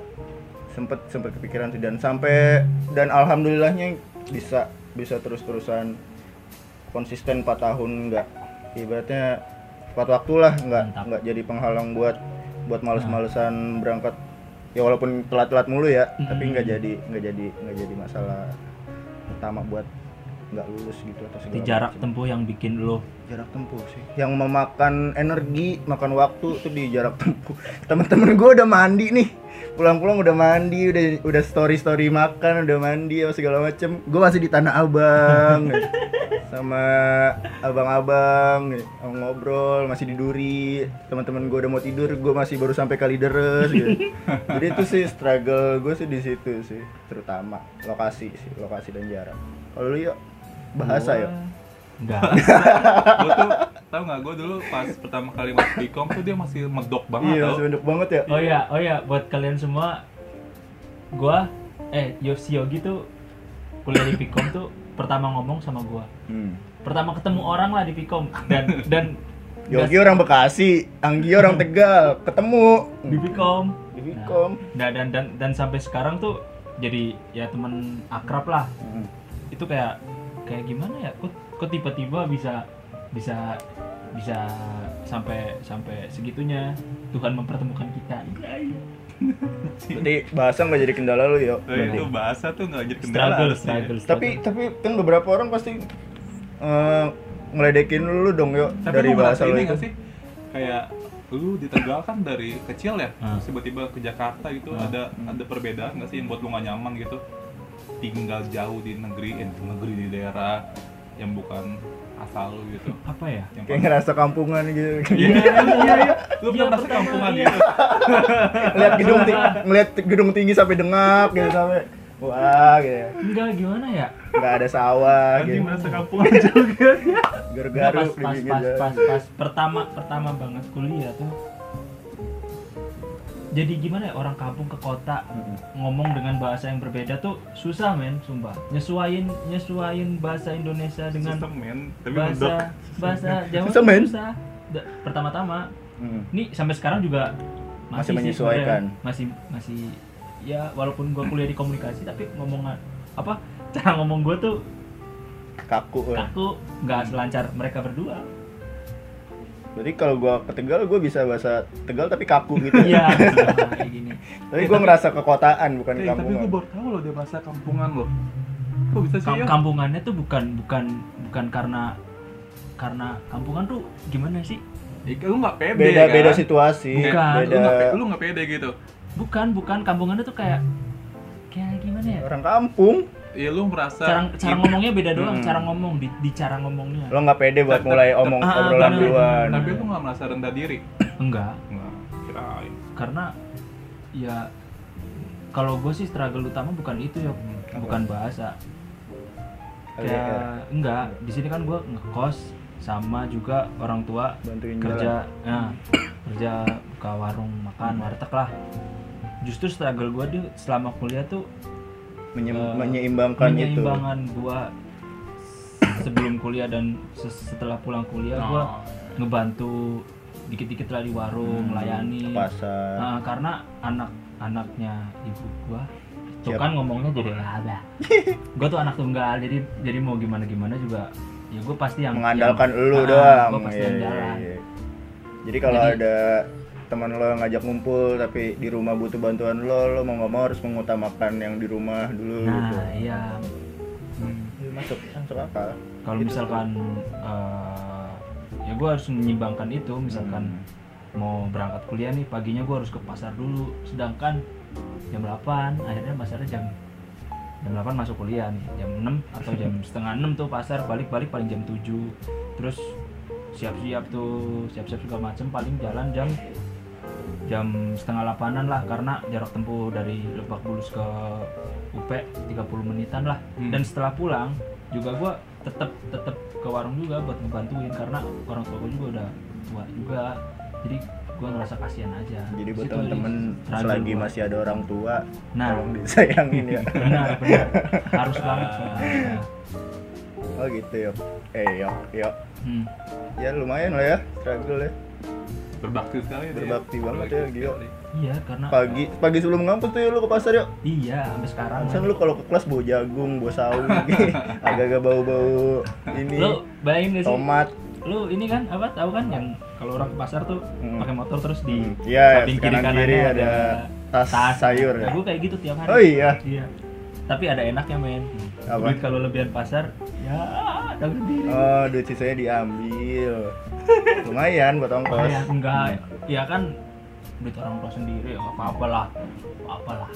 sempet sempet kepikiran sih. Dan sampai dan alhamdulillahnya bisa bisa terus terusan konsisten 4 tahun nggak ibaratnya tepat waktu lah nggak nggak jadi penghalang buat buat males-malesan berangkat. Ya walaupun telat-telat mulu ya tapi nggak jadi nggak jadi nggak jadi masalah utama buat nggak lulus gitu atau segala Di jarak macam. tempuh yang bikin lo jarak tempuh sih. Yang memakan energi makan waktu tuh di jarak tempuh. Teman-teman gue udah mandi nih. Pulang-pulang udah mandi udah udah story story makan udah mandi apa segala macem. Gue masih di tanah abang sama abang-abang sama ngobrol masih di duri teman-teman gue udah mau tidur gue masih baru sampai kalideres gitu jadi itu sih struggle gue sih di situ sih terutama lokasi sih lokasi dan jarak. Kalau lu yuk bahasa ya Enggak. gue tuh tau nggak gue dulu pas pertama kali masuk Pikom tuh dia masih medok banget iya tau masih pendek banget ya Oh iya, oh iya buat kalian semua gua eh Yosi Yogi tuh kuliah di Pikom tuh pertama ngomong sama gua. hmm. Pertama ketemu orang lah di Pikom dan dan Yogi orang Bekasi, Anggi orang Tegal, ketemu di Pikom. di Vicom. Nah, dan dan dan sampai sekarang tuh jadi ya teman akrab lah. Hmm. Itu kayak kayak gimana ya? Kok kok tiba-tiba bisa bisa bisa sampai sampai segitunya Tuhan mempertemukan kita. Jadi bahasa nggak jadi kendala lu yo. Nah, itu bahasa tuh nggak jadi kendala Struggle, harusnya. struggle, Tapi tapi kan beberapa orang pasti eh, ngeledekin lu dong yo Tapi dari lu bahasa lu itu. nggak sih? Kayak lu di Tegal kan dari kecil ya, terus tiba-tiba ke Jakarta gitu ada ada perbedaan nggak sih yang buat lu nggak nyaman gitu? Tinggal jauh di negeri, eh, negeri di daerah yang bukan asal lu gitu. Apa ya? Yang Kayak ngerasa kampungan gitu. Iya, iya, iya. Lu Iya, pernah masuk pertama, kampungan iya. gitu? ngeliat gedung tinggi, ngeliat gedung tinggi sampai dengak gitu sampai wah gitu ya. Enggak gimana ya? Nggak ada sawah Anjing gitu. merasa kampungan juga. Enggak, Garuk-garuk pas, di pas, pas, pas, pertama pertama banget kuliah tuh jadi gimana ya orang kampung ke kota Mm-mm. ngomong dengan bahasa yang berbeda tuh susah men sumpah nyesuain nyesuain bahasa Indonesia dengan Sistem men, tapi mendok. bahasa bahasa Jawa Susah, men. susah pertama-tama Mm. nih sampai sekarang juga Masih sih menyesuaikan. sebenarnya. masih masih ya walaupun gua kuliah di komunikasi tapi ngomong apa cara ngomong gua tuh Kaku. ya. kaku nggak selancar mereka berdua Jadi kalau gua ke Tegal gua bisa bahasa Tegal tapi kaku gitu. iya kayak gini Tapi gua ngerasa kekotaan bukan Eh, tapi kampungan. gue baru tahu loh dia bahasa kampungan loh. Kok bisa sih ya? kampungannya tuh bukan bukan bukan karena karena kampungan tuh gimana sih Ya, lu nggak pede Beda kan? beda situasi, Bukan, beda lu nggak pede gitu. bukan bukan kampungannya tuh kayak kayak gimana ya orang kampung. Ya lu merasa cara cara ngomongnya beda doang Hmm. cara ngomong di, di cara ngomongnya Lo nggak pede buat mulai omong Ah, obrolan bener. duluan. Tapi lu nggak merasa rendah diri? enggak Nggak, kirain. karena ya kalau gue sih struggle utama bukan itu ya bukan bahasa kayak enggak di sini kan gue ngekos sama juga orang tua bantuin kerja jalan. nah, kerja buka warung makan warteg lah justru struggle gue tuh selama kuliah tuh Menye- eh, menyeimbangkan itu. menyeimbangkan gue sebelum kuliah dan setelah pulang kuliah gue Oh, ngebantu dikit-dikit lah di warung melayani Ke pasar. Nah, karena anak-anaknya ibu gua itu Siap. kan ngomongnya jadi laba. gua tuh anak tunggal, jadi jadi mau gimana gimana juga ya gua pasti yang mengandalkan yang- lu Ah, doang. gua pasti Iya, yang iya, jalan. iya. Jadi kalau Jadi- ada teman lo ngajak ngumpul tapi di rumah butuh bantuan lo, lo mau nggak mau harus mengutamakan yang di rumah dulu. Nah, gitu. iya. Hmm. Masuk, masuk akal. Kalau Gitu. misalkan eh, ya gua harus menyimbangkan itu, misalkan Hmm. mau berangkat kuliah nih paginya gua harus ke pasar dulu, sedangkan jam 8 akhirnya pasarnya jam jam 8 masuk kuliah nih jam 6 atau jam setengah 6 tuh pasar balik-balik paling jam 7 terus siap-siap tuh siap-siap segala macem paling jalan jam jam setengah 8an lah karena jarak tempuh dari Lebak Bulus ke UP 30 menitan lah Hmm. dan setelah pulang juga gua tetap tetap ke warung juga buat ngebantuin karena orang tua gua juga udah tua juga jadi gua ngerasa kasihan aja Jadi buat Situ temen-temen selagi gua. masih ada orang tua, nah tolong disayangin ya. benar benar harus banget. Nah, Oh gitu yuk. Eh yuk, yuk. hmm. Ya lumayan lah ya, struggle ya. Berbakti sekali. Berbakti banget ya, gila. sekali. iya karena Pagi pagi sebelum ngampus tuh ya lu ke pasar yuk. iya sampai sekarang Kan lu kalau ke kelas bawa jagung, bawa sawi, agak-agak bau-bau ini lu bayangin gak sih tomat. lu ini kan apa tahu kan yang kalau orang ke pasar tuh Hmm. pakai motor terus di Hmm, iya, samping kiri kanan kanannya kiri ada, ada tas sayur ya? Nah, gue kayak gitu tiap hari Oh iya. iya tapi ada enaknya men. Apa? duit kalau lebihan pasar ya dagang sendiri Oh, duit sisanya diambil. Lumayan buat ongkos. Oh, ya, enggak. Ya kan duit orang tua sendiri ya apa apa lah. Apa lah.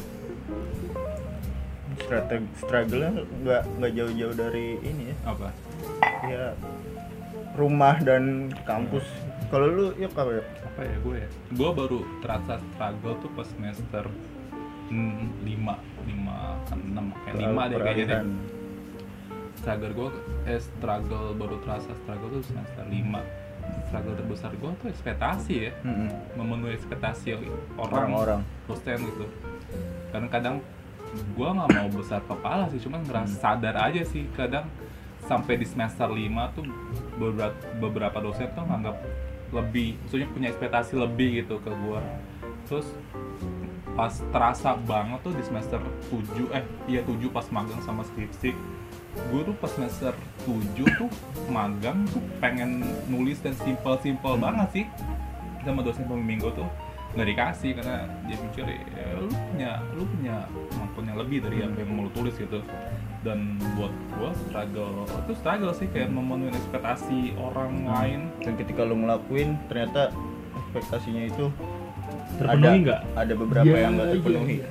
Strategi struggle nggak nggak jauh-jauh dari ini ya. Apa? Ya rumah dan kampus. Kalau lu ya kalau ya apa ya gue ya? Gue baru terasa struggle tuh pas semester lima lima kan enam kayak lima deh kayaknya deh struggle gue eh struggle baru terasa struggle tuh semester lima. Struggle terbesar gue tuh ekspektasi ya. Mm-mm. memenuhi ekspektasi orang orang-orang. dosen gitu. Kadang-kadang gue nggak mau besar kepala sih cuman ngerasa sadar aja sih. Kadang sampai di semester 5 tuh beberapa, beberapa dosen tuh nganggap lebih maksudnya punya ekspektasi lebih gitu ke gue terus pas terasa banget tuh di semester 7 eh iya 7 pas magang sama skripsi. Gue tuh pas semester 7 tuh magang tuh pengen nulis dan simple-simple banget sih sama dosen pembimbing gue tuh. Nggak dikasih karena dia mikir ya, lu punya lu punya kemampuan yang lebih dari apa yang mau lu tulis gitu. Dan buat gua struggle itu struggle sih kayak memenuhi ekspektasi orang lain. Dan ketika lu ngelakuin ternyata ekspektasinya itu terpenuhi ada, nggak ada beberapa Iya, yang nggak iya, terpenuhi iya.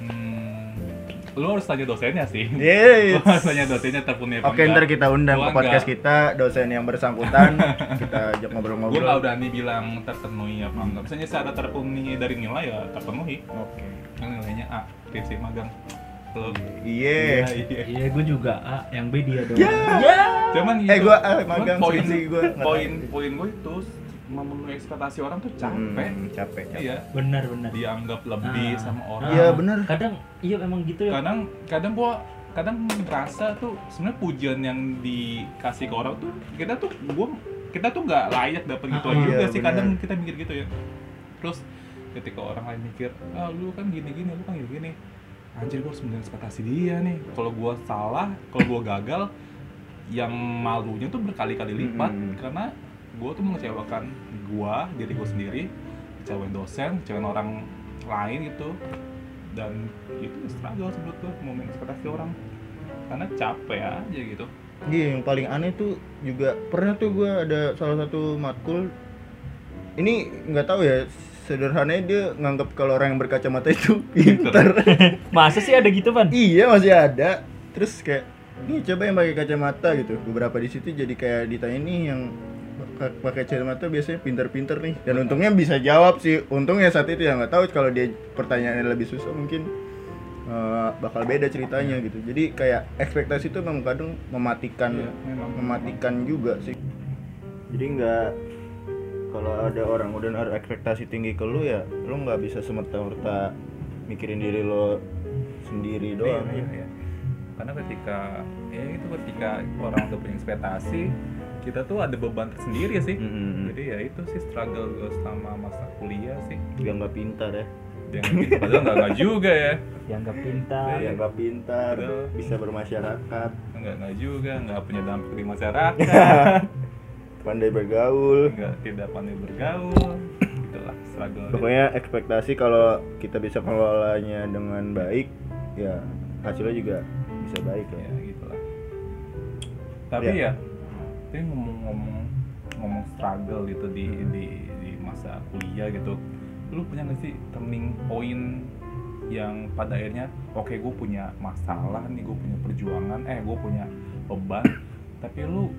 hmm, lu harus tanya dosennya sih Yeay. lu harus tanya dosennya terpenuhi apa Oke, ntar enggak. kita undang ke podcast enggak. kita dosen yang bersangkutan, kita ajak gue ngobrol-ngobrol. nggak berani bilang terpenuhi apa enggak misalnya secara terpenuhi dari nilai ya terpenuhi Oke. kan nilainya A skripsi magang lo Iya. iya iya gue juga A yang B dia dong cuman Eh, gitu. gua, ah, Cuman magang poin gua nggak poin poin gue itu memenuhi ekspektasi orang tuh capek Hmm, capek. capek. iya benar benar dianggap lebih Ah. sama orang Iya, benar. kadang iya emang gitu ya kadang kadang gua kadang ngerasa tuh sebenarnya pujian yang dikasih ke orang tuh kita tuh gua kita tuh nggak layak dapet gitu Ah, juga iya, sih benar. kadang kita mikir gitu ya terus ketika orang lain mikir ah lu kan gini gini lu kan gini gini anjir gua harus ekspektasi dia nih kalau gua salah kalau gua gagal yang malunya tuh berkali-kali lipat Mm-mm. karena gua tuh mengecewakan gua diri gua sendiri kecewain dosen kecewain orang lain gitu dan itu struggle menurut gue mau ekspektasi orang karena capek aja gitu Iya, yang paling aneh tuh juga pernah tuh gua ada salah satu matkul ini nggak tahu ya sederhananya dia nganggap kalau orang yang berkacamata itu pintar. masa sih ada gitu pan iya masih ada. Terus kayak nih coba yang pakai kacamata gitu. Beberapa di situ jadi kayak ditanya nih yang pakai kacamata biasanya pintar-pintar nih. Dan untungnya bisa jawab sih. Untungnya saat itu ya nggak tahu kalau dia pertanyaannya lebih susah mungkin eh, bakal beda ceritanya gitu. Jadi kayak ekspektasi itu memang kadang mematikan Iya, memang. mematikan juga sih. Jadi nggak kalau ada orang udah naruh ekspektasi tinggi ke lu ya, lu nggak bisa semerta-merta mikirin diri lo sendiri doang. iya, iya, iya. karena ketika ya itu ketika orang udah punya ekspektasi kita tuh ada beban tersendiri sih Mm-mm. jadi ya itu sih struggle gue selama masa kuliah sih Dia nggak pintar ya. yang padahal nggak nggak juga ya dianggap pintar Dia nggak pintar, Betul. bisa bermasyarakat, nggak nggak juga nggak punya dampak di masyarakat pandai bergaul. nggak tidak pandai bergaul itulah struggle Pokoknya ekspektasi kalau kita bisa mengelolanya dengan baik, ya hasilnya juga bisa baik ya ya. gitulah tapi ya ini ngomong-ngomong ngomong struggle gitu di di di masa kuliah gitu. Lu punya nggak sih turning point yang pada akhirnya oke gue punya masalah nih gue punya perjuangan eh gue punya beban tapi lu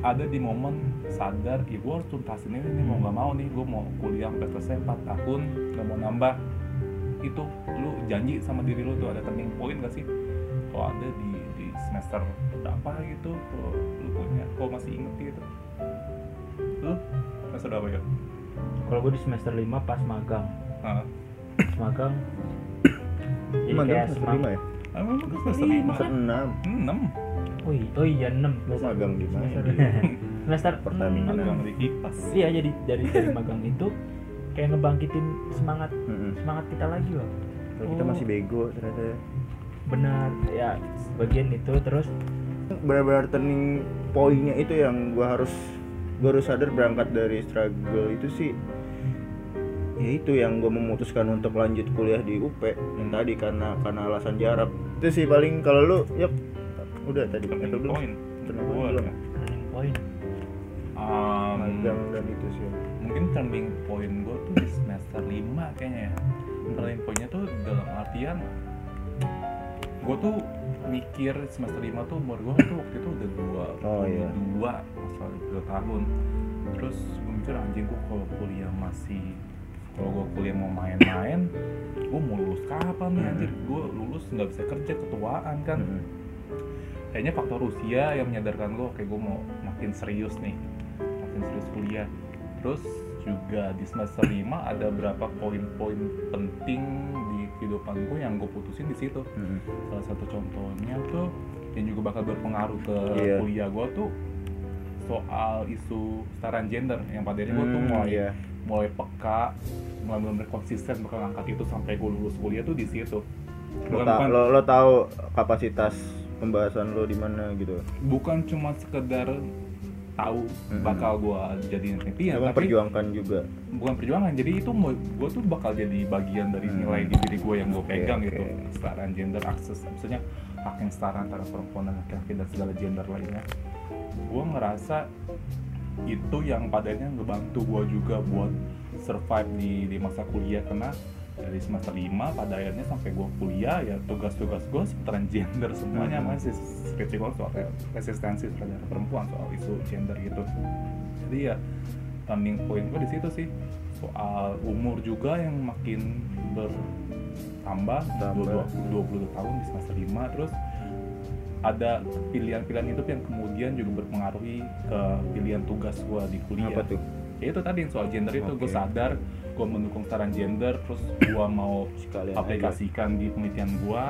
ada di momen sadar ya gue harus tuntasin ini nih mau nggak mau nih gue mau kuliah sampai selesai 4 tahun nggak mau nambah. Itu lu janji sama diri lu tuh ada turning point gak sih? Kalau ada di di semester berapa gitu punya kalau masih inget gitu lu semester berapa ya kalau gue di semester 5 pas magang. Ah pas magang. Jadi Magang kayak semester lima ya? ah, memang kan semester Iya, lima. Semester enam. enam. Oh iya, oh iya 6 Lu magang di mana? semester Pertamina. magang di kipas. Iya jadi dari dari magang itu kayak ngebangkitin semangat Mm-mm. semangat kita lagi loh Kalau kita Oh. masih bego ternyata. Ya. benar ya sebagian itu. Terus benar-benar turning pointnya itu yang gua harus gua harus sadar berangkat dari struggle itu sih. Ya itu yang gue memutuskan untuk lanjut kuliah di UP yang tadi karena karena alasan jarak. Itu sih paling kalau lu ya udah tadi turning atau belum? point? Turning point belum? ya. turning point. Um, magang dan itu sih. mungkin mungkin turning point gue tuh di semester 5 kayaknya ya. Turning pointnya tuh dalam artian gue tuh mikir semester 5 tuh umur gue tuh waktu itu udah dua Oh, iya. dua masalah dua tahun. Terus gue mikir anjing gue kalau kuliah masih kalau gue kuliah mau main-main gue mau lulus kapan nih anjir? Gue lulus nggak bisa kerja ketuaan kan? Hmm. kayaknya faktor usia yang menyadarkan gue oke gue mau makin serius nih makin serius kuliah. Terus juga di semester 5 ada berapa poin-poin penting kehidupan gue yang gue putusin di situ Hmm. salah satu contohnya tuh yang juga bakal berpengaruh ke Iya. kuliah gue tuh soal isu kesetaraan gender yang pada akhirnya gue tuh Hmm, mulai iya. mulai peka mulai benar konsisten bakal angkat itu sampai gue lulus kuliah tuh di situ Lo, ta- lo, lo tahu kapasitas pembahasan lo di mana gitu. bukan cuma sekedar tahu bakal gue jadi impian tapi memperjuangkan juga. bukan perjuangan jadi itu gue tuh bakal jadi bagian dari nilai di diri gue yang gue pegang oke. gitu kesetaraan gender akses maksudnya hak yang setara antara perempuan dan laki-laki dan segala gender lainnya gue ngerasa itu yang padanya ngebantu gue juga buat survive di, di masa kuliah karena dari semester 5 pada akhirnya sampai gue kuliah ya tugas-tugas gue seputaran gender semuanya Hmm. masih gue soal resistensi terhadap perempuan soal isu gender gitu jadi ya turning point gue di situ sih soal umur juga yang makin bertambah Tambah. 20, 20 tahun di semester 5 terus ada pilihan-pilihan hidup yang kemudian juga berpengaruhi ke pilihan tugas gue di kuliah Apa tuh? Ya itu tadi soal gender itu gue Oke. sadar gue mendukung saran gender terus gue mau Sekalian aplikasikan di penelitian gue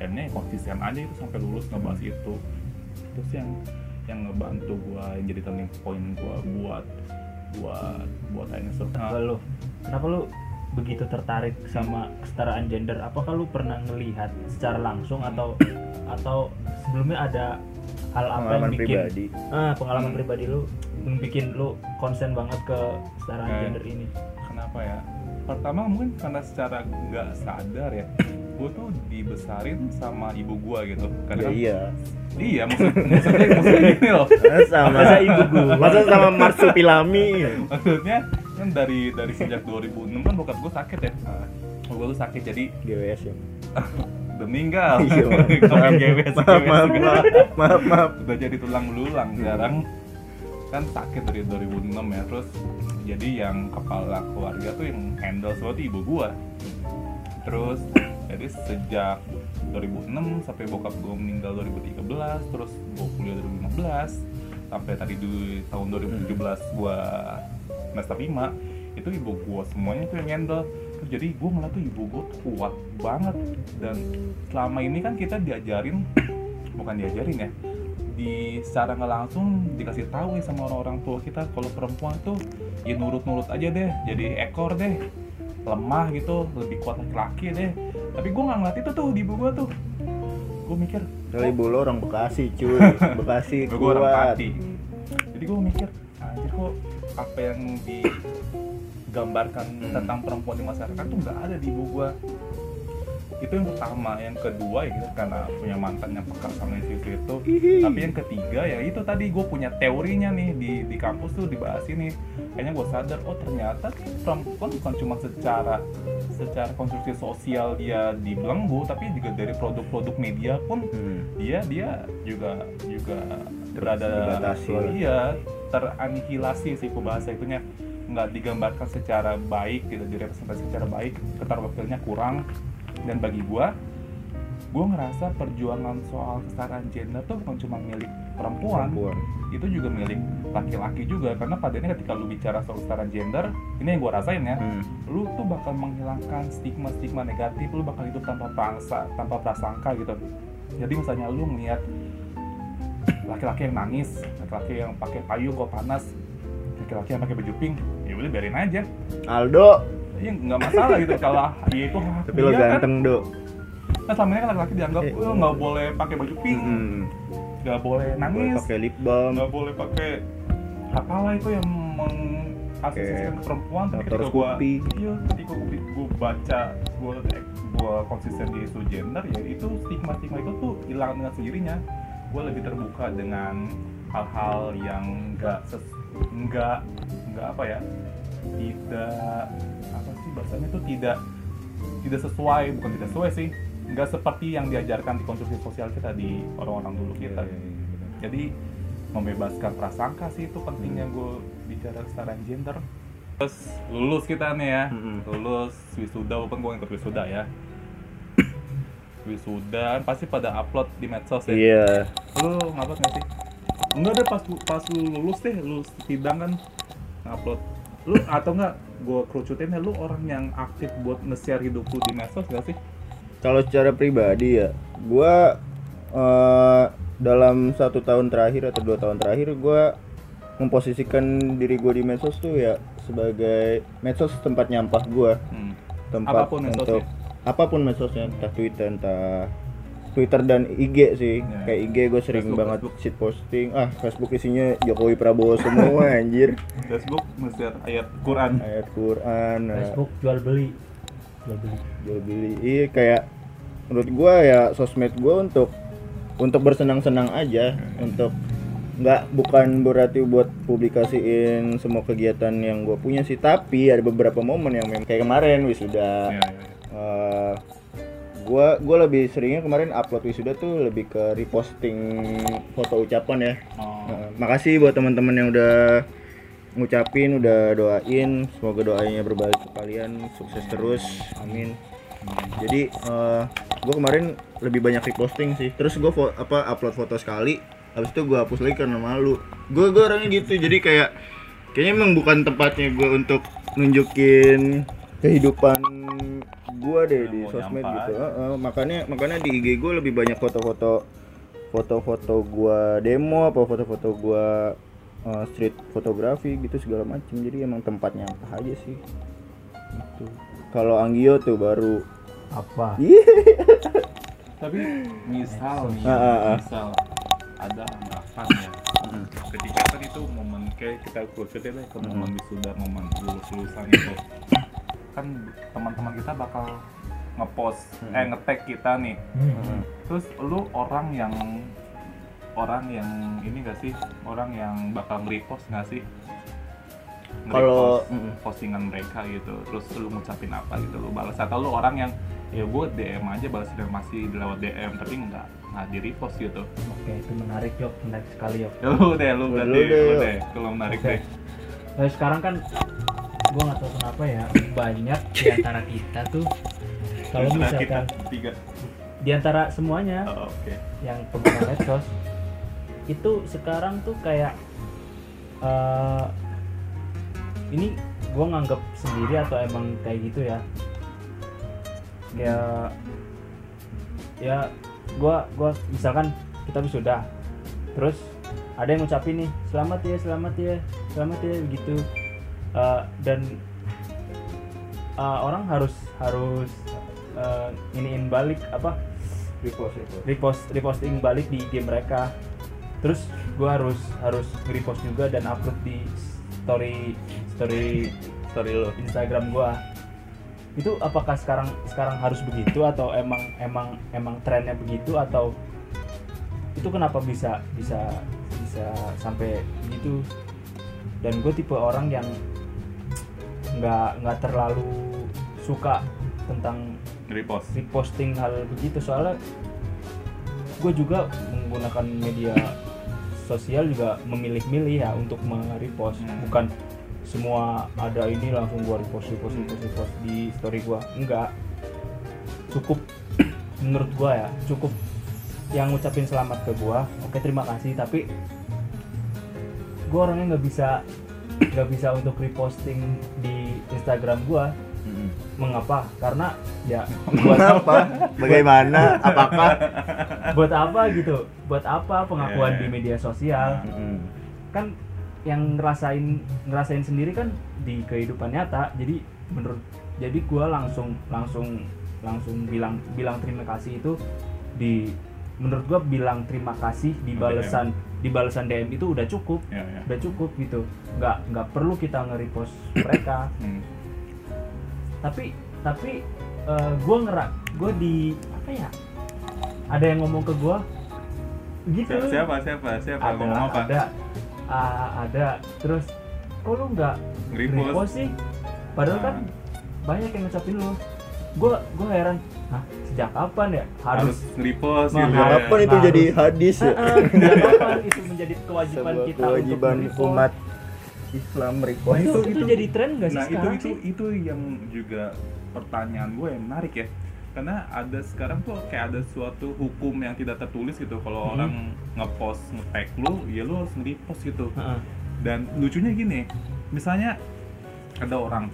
akhirnya konsisten aja itu sampai lulus ngebahas itu terus yang yang ngebantu gue yang jadi turning point gue buat buat buat akhirnya Kenapa survive lu? Kenapa lu begitu tertarik sama kesetaraan gender? Apakah lu pernah ngelihat secara langsung atau atau sebelumnya ada hal apa yang Pengalaman bikin pribadi. ah, pengalaman Hmm. pribadi lu yang bikin lu konsen banget ke kesetaraan Eh. gender ini? kenapa ya pertama mungkin karena secara nggak sadar ya gue tuh dibesarin sama ibu gue gitu Ya, karena iya. iya maksud, maksudnya, maksudnya gini loh sama Masa ibu gua? Masa sama marsupilami? maksudnya kan dari dari sejak 2006 kan bokap gue sakit ya nah, gue tuh sakit jadi GWS ya. meninggal. Iya, maaf. GWS, maaf, maaf, maaf, maaf, maaf. udah jadi tulang belulang sekarang. Kan sakit dari 2006 ya terus jadi yang kepala keluarga tuh yang handle semua tuh ibu gua. Terus jadi sejak 2006 sampai bokap gua meninggal 2013 terus gua kuliah 2015 sampai tadi di tahun 2017 gua semester 5 itu ibu gua semuanya tuh yang handle jadi gua ngeliat tuh ibu gua tuh kuat banget. Dan selama ini kan kita diajarin bukan diajarin ya di secara nggak langsung dikasih tahu nih sama orang-orang tua kita kalau perempuan tuh ya nurut-nurut aja deh jadi ekor deh lemah gitu lebih kuat laki-laki deh. Tapi gue nggak ngeliat itu tuh di ibu gue tuh. Gue mikir Dari ibu lo orang Bekasi, cuy. Bekasi gue orang kuat. Pati. Jadi gue mikir anjir kok apa yang digambarkan Hmm. tentang perempuan di masyarakat tuh nggak ada di ibu gue itu yang pertama. Yang kedua ya gitu, karena punya mantan yang peka sama isu itu. Tapi yang ketiga ya itu tadi gue punya teorinya nih di di kampus tuh dibahas ini. Kayaknya gue sadar oh ternyata perempuan bukan cuma secara secara konstruksi sosial dia dibelenggu tapi juga dari produk-produk media pun Hmm. dia dia juga juga berada iya teranihilasi sih bahasa itunya nggak digambarkan secara baik tidak direpresentasi secara baik keterwakilnya kurang dan bagi gua gua ngerasa perjuangan soal kesetaraan gender tuh bukan cuma milik perempuan Perempuan. itu juga milik laki-laki juga karena padanya ketika lu bicara soal kesetaraan gender ini yang gua rasain ya Hmm. lu tuh bakal menghilangkan stigma-stigma negatif lu bakal hidup tanpa prangsa tanpa prasangka gitu jadi misalnya lu ngeliat laki-laki yang nangis laki-laki yang pakai payung kok panas laki-laki yang pakai baju pink ya udah biarin aja. Aldo, ya nggak masalah gitu. Kalau ya itu hak tapi lo kan ganteng, Do. kan selama ini kan laki-laki dianggap Eh, lu nggak boleh pakai baju pink. Hmm. nggak boleh Boleh nangis. pakai lip balm. nggak boleh pakai apalah itu yang mengasosiasikan ke perempuan. Tapi ketika gua iya ketika gua, gua baca gua gua konsisten di isu gender ya itu stigma stigma itu tuh hilang dengan sendirinya. Gua lebih terbuka dengan hal-hal yang enggak enggak enggak apa ya tidak apa sih bahasanya itu tidak tidak sesuai bukan tidak sesuai sih. Nggak seperti yang diajarkan di konstruksi sosial kita di orang-orang dulu kita. jadi membebaskan prasangka sih itu pentingnya gue bicara kesetaraan gender. Terus lulus kita nih ya. Mm-mm. lulus wisuda walaupun gue ikut wisuda ya. Wisuda pasti pada upload di medsos ya. Iya. lu ngupload nggak sih? Enggak deh pas pas lu lulus deh lu sidang kan ngupload lu atau enggak gue kerucutin ya lu orang yang aktif buat nge-share hidup lu di medsos gak sih Kalau secara pribadi ya, gua eh, dalam satu tahun terakhir atau dua tahun terakhir gua memposisikan diri gua di medsos tuh ya sebagai medsos tempat nyampah gua, hmm. tempat Apa pun medsosnya. untuk apa pun medsosnya, entah Twitter, entah Twitter dan IG sih. Ya. Kayak IG gue sering Facebook, banget Facebook. shit posting. Ah, Facebook isinya Jokowi Prabowo semua anjir. Facebook nge-share ayat Quran Ayat Quran. nah, Facebook jual beli jual beli jual beli iya kayak menurut gua ya sosmed gua untuk untuk bersenang-senang aja untuk nggak bukan berarti buat publikasiin semua kegiatan yang gua punya sih tapi ada beberapa momen yang memang kayak kemarin wisuda ya, ya, ya. Eh, gua gua lebih seringnya kemarin upload wisuda tuh lebih ke reposting foto ucapan ya Oh, Nah, makasih buat teman-teman yang udah ngucapin, udah doain, semoga doanya berbalik ke kalian, sukses terus, amin. Jadi eh gue kemarin lebih banyak reposting sih. Terus gue apa upload foto sekali, habis itu gue hapus lagi karena malu. Gue gue orangnya gitu, jadi kayak kayaknya emang bukan tempatnya gue untuk nunjukin kehidupan gue deh di sosmed gitu. Heeh, makanya makanya di IG gue lebih banyak foto-foto foto-foto gua demo apa foto-foto gua uh, street fotografi gitu segala macem jadi emang tempatnya apa aja sih gitu. kalau Anggio tuh baru apa Iya. tapi misal nih Ah, ah, ah. misal ada anggapan ya ketika kan itu momen kayak kita kerucutin deh ke momen wisuda momen lulus lulusan itu kan teman-teman kita bakal ngepost eh ngetag kita nih. Hmm. terus lu orang yang orang yang ini gak sih? Orang yang bakal nge-repost gak sih? Kalau- mm. postingan mereka gitu. Terus lu ngucapin apa gitu lu balas. Atau lu orang yang ya gue DM aja balas dan masih lewat DM tapi nggak nggak di repost gitu. Oke itu menarik yok menarik sekali yok ya lu deh lu Lu berarti deh, lu yuk. deh kalau menarik Oke. deh Nah, sekarang kan gua nggak tahu kenapa ya banyak di antara kita tuh kalau misalkan tiga. Di antara semuanya Oh, oke. yang pengguna medsos itu sekarang tuh kayak eh, ini gue nganggap sendiri atau emang kayak gitu ya. Kayak ya gue gua misalkan kita sudah terus ada yang ngucapin nih selamat ya selamat ya selamat ya begitu Eh, dan eh, orang harus harus eh, iniin balik apa? Repost itu repost reposting balik di game mereka. Terus gua harus harus repost juga dan upload di story story story lo Instagram gua. Itu apakah sekarang sekarang harus begitu atau emang emang emang trennya begitu atau itu kenapa bisa bisa bisa sampai begitu? Dan gue tipe orang yang nggak nggak terlalu suka tentang repost. reposting hal begitu. Soalnya gue juga menggunakan media sosial juga memilih-milih ya untuk merepost. Hmm. bukan semua ada ini langsung gue repost repost repost repost di story gue enggak. Cukup menurut gue ya cukup yang ngucapin selamat ke gue oke terima kasih. Tapi gue orangnya nggak bisa nggak bisa untuk reposting di Instagram gue mengapa? Karena ya buat apa? Bagaimana? Apakah? Buat apa gitu? Buat apa pengakuan Yeah. di media sosial? Kan yang ngerasain ngerasain sendiri kan di kehidupan nyata. Jadi menurut jadi gua langsung langsung langsung bilang bilang terima kasih itu di menurut gua bilang terima kasih di DM. balasan di balasan DM itu udah cukup. Ya ya. Udah cukup gitu. Nggak nggak perlu kita nge-repost mereka. Hmm. tapi tapi eh, gue ngerak gue di apa ya ada yang ngomong ke gue gitu. Siapa siapa siapa siapa ada ngomong apa? ada. Ah, ada. Terus kok lu nggak repost sih? Padahal Nah. kan banyak yang ngucapin lu. Gua gua heran Hah, sejak kapan ya harus harus nge-repost Nah, gitu Ya, ya. kapan itu Harus. jadi hadis ya? Sejak kapan itu menjadi kewajiban Sebuah kita kewajiban untuk umat Islam repost. itu, Itu- itu, itu- jadi tren nggak sih nah itu sekarang itu sih? itu yang juga pertanyaan gue yang menarik ya karena ada sekarang tuh kayak ada suatu hukum yang tidak tertulis gitu kalau Hmm. orang ngepost nge-tag lu ya lu harus nge-repost gitu Heeh. dan lucunya gini misalnya ada orang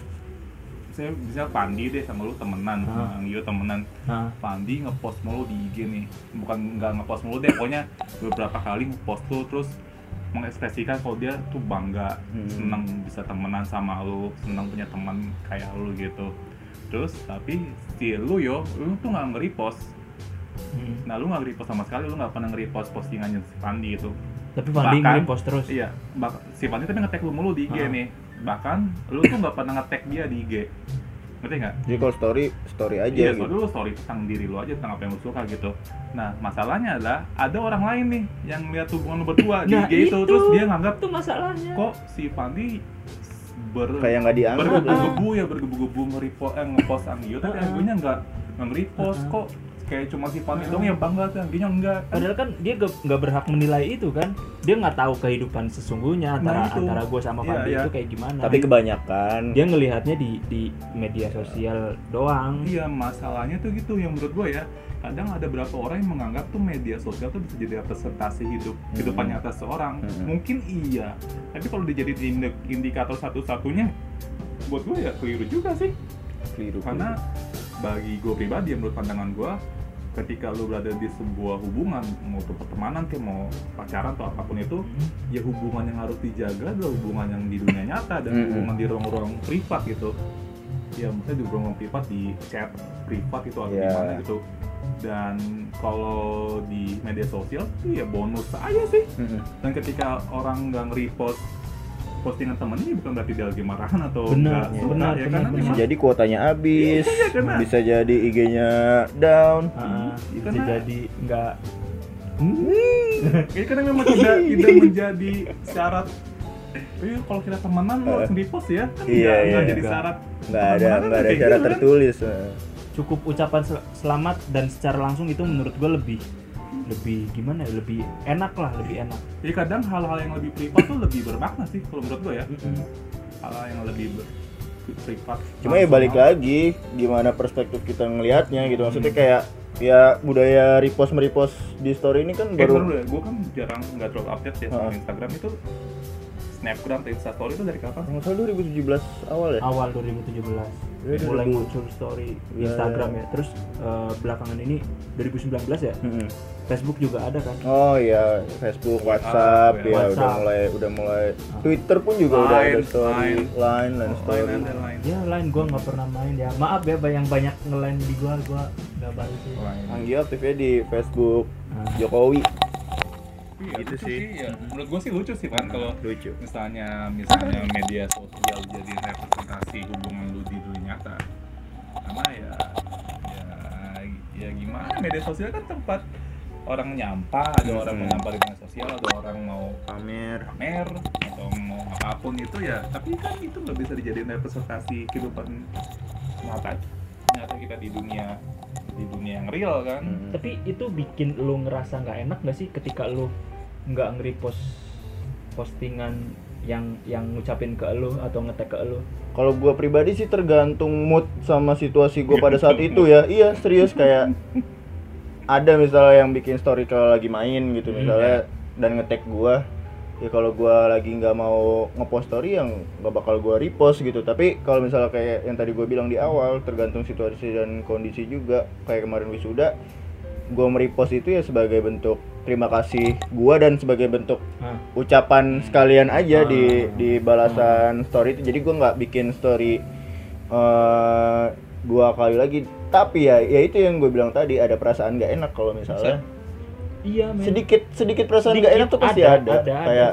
saya bisa Pandi deh sama lu temenan. Sama Gio temenan. Nah, Pandi ngepost mulu di IG nih. Bukan nggak ngepost mulu deh pokoknya beberapa kali ngepost tuh terus mengekspresikan kalau dia tuh bangga Hmm. seneng bisa temenan sama lu seneng punya teman kayak lu gitu. Terus tapi si lu yo lu tuh nggak nge-repost. Hmm. nah lu nggak nge-repost sama sekali lu nggak pernah nge-repost postingannya si Pandi itu. Tapi Bahkan- nge-repost terus? Iya, bak- si Fandi tapi nge-tag lu mulu di IG Ah. nih. Bahkan lu tuh nggak pernah nge-tag dia di IG. Ngerti nggak? Jadi kalau story, story aja Iya, gitu. soalnya lu story tentang diri lu aja, tentang apa yang lu suka gitu. Nah, masalahnya adalah ada orang lain nih yang lihat hubungan lu berdua di Nah, IG itu, itu. terus dia nganggap itu masalahnya kok si Fandi ber Kayak nggak dianggap. bergebu-gebu ya bergebu-gebu nge-repost eh, nge-post Angio tapi Ah. Angionya nggak nge-repost kok kayak cuma si Ah. dong yang bangga tuh Angionya enggak kan Padahal kan dia gak, nggak berhak menilai itu kan Dia nggak tahu kehidupan sesungguhnya antara Nah, itu. antara gue sama Fandi iya. itu kayak gimana Tapi kebanyakan Dia ngelihatnya di di media sosial doang Iya masalahnya tuh gitu yang menurut gue ya kadang ada beberapa orang yang menganggap tuh media sosial tuh bisa jadi representasi hidup Hmm. kehidupan nyata seorang Hmm. mungkin iya tapi kalau dijadiin indi- indikator satu-satunya buat gue ya keliru juga sih keliru. karena bagi gue pribadi menurut pandangan gue ketika lu berada di sebuah hubungan mau itu pertemanan kayak mau pacaran atau apa pun itu Hmm. ya hubungan yang harus dijaga adalah hubungan yang di dunia nyata dan Mm-mm. hubungan di ruang-ruang privat gitu ya maksudnya di ruang privat di chat privat itu atau Yeah. gimana gitu dan kalau di media sosial tuh ya bonus aja sih Mm-mm. dan ketika orang nggak nge-repost postingan temennya bukan berarti dia lagi marahan atau Benar, nggak suka benar, ya benar, karena benar. Memang jadi kuotanya habis, Iya, karena- bisa jadi IG-nya down. Ah, bisa Karena- jadi nggak ya karena memang tidak tidak menjadi syarat Iya, kalau kita temenan lo harus repost ya kan Iya, nggak nggak iya. jadi syarat Nggak ada, Temenan nggak ada cara gitu kan. tertulis. eh. cukup ucapan sel- selamat dan secara langsung itu menurut gue lebih lebih gimana ya lebih enak lah lebih enak Jadi kadang hal-hal yang lebih privat tuh lebih bermakna sih kalau menurut gue ya. Mm-mm. Hal-hal yang lebih ber- privat. Cuma ya balik lagi gimana perspektif kita ngelihatnya gitu. Maksudnya kayak ya budaya repost merepost di story ini kan Eh, baru baru ya, gue kan jarang nggak terlalu update ya sama. Instagram itu Snapgram atau Instastory itu dari kapan? Nggak salah 2017 awal ya. awal 2017 Iya, mulai 2000. muncul story Iya, Instagram iya. ya terus eh, belakangan ini 2019 ya Mm-mm. Facebook juga ada kan Oh iya, Facebook, WhatsApp, WhatsApp. ya udah WhatsApp. mulai udah mulai Ah. Twitter pun juga udah ada Line, story, Line. line dan Oh, story. lain ada lain. ya lain gua nggak pernah main ya maaf ya yang banyak ngelain di gua gua nggak balik sih. Anggi aktifnya di Facebook Nah, Jokowi. Iya, Gitu lucu sih. Ya. Menurut gue sih lucu sih kan kalau lucu. misalnya misalnya media sosial jadi representasi hubungan lu di dunia nyata karena ya ya ya gimana media sosial kan tempat orang nyampah ada orang mau Hmm. nyampah di media sosial ada orang mau Pamer. pamer atau mau apa pun itu ya tapi kan itu nggak bisa dijadiin representasi kehidupan nyata nyata kita di dunia di dunia yang real kan Mm. tapi itu bikin lu ngerasa nggak enak nggak sih ketika lu nggak nge-repost postingan yang yang ngucapin ke lu atau ngetek ke lu? Kalau gua pribadi sih tergantung mood sama situasi gua pada saat itu ya. Iya, serius kayak ada misalnya yang bikin story kalau lagi main gitu Hmm, misalnya dan ngetek gua ya kalau gua lagi nggak mau ngepost story yang nggak bakal gua repost gitu. Tapi kalau misalnya kayak yang tadi gua bilang di awal tergantung situasi dan kondisi juga. Kayak kemarin wisuda gua merepost itu ya sebagai bentuk terima kasih gua dan sebagai bentuk Hah. ucapan sekalian aja di Ah. di balasan story itu jadi gua nggak bikin story eh dua kali lagi tapi ya ya itu yang gue bilang tadi ada perasaan nggak enak kalau misalnya iya men sedikit sedikit perasaan nggak enak tuh pasti ada, ada, ada, ada. kayak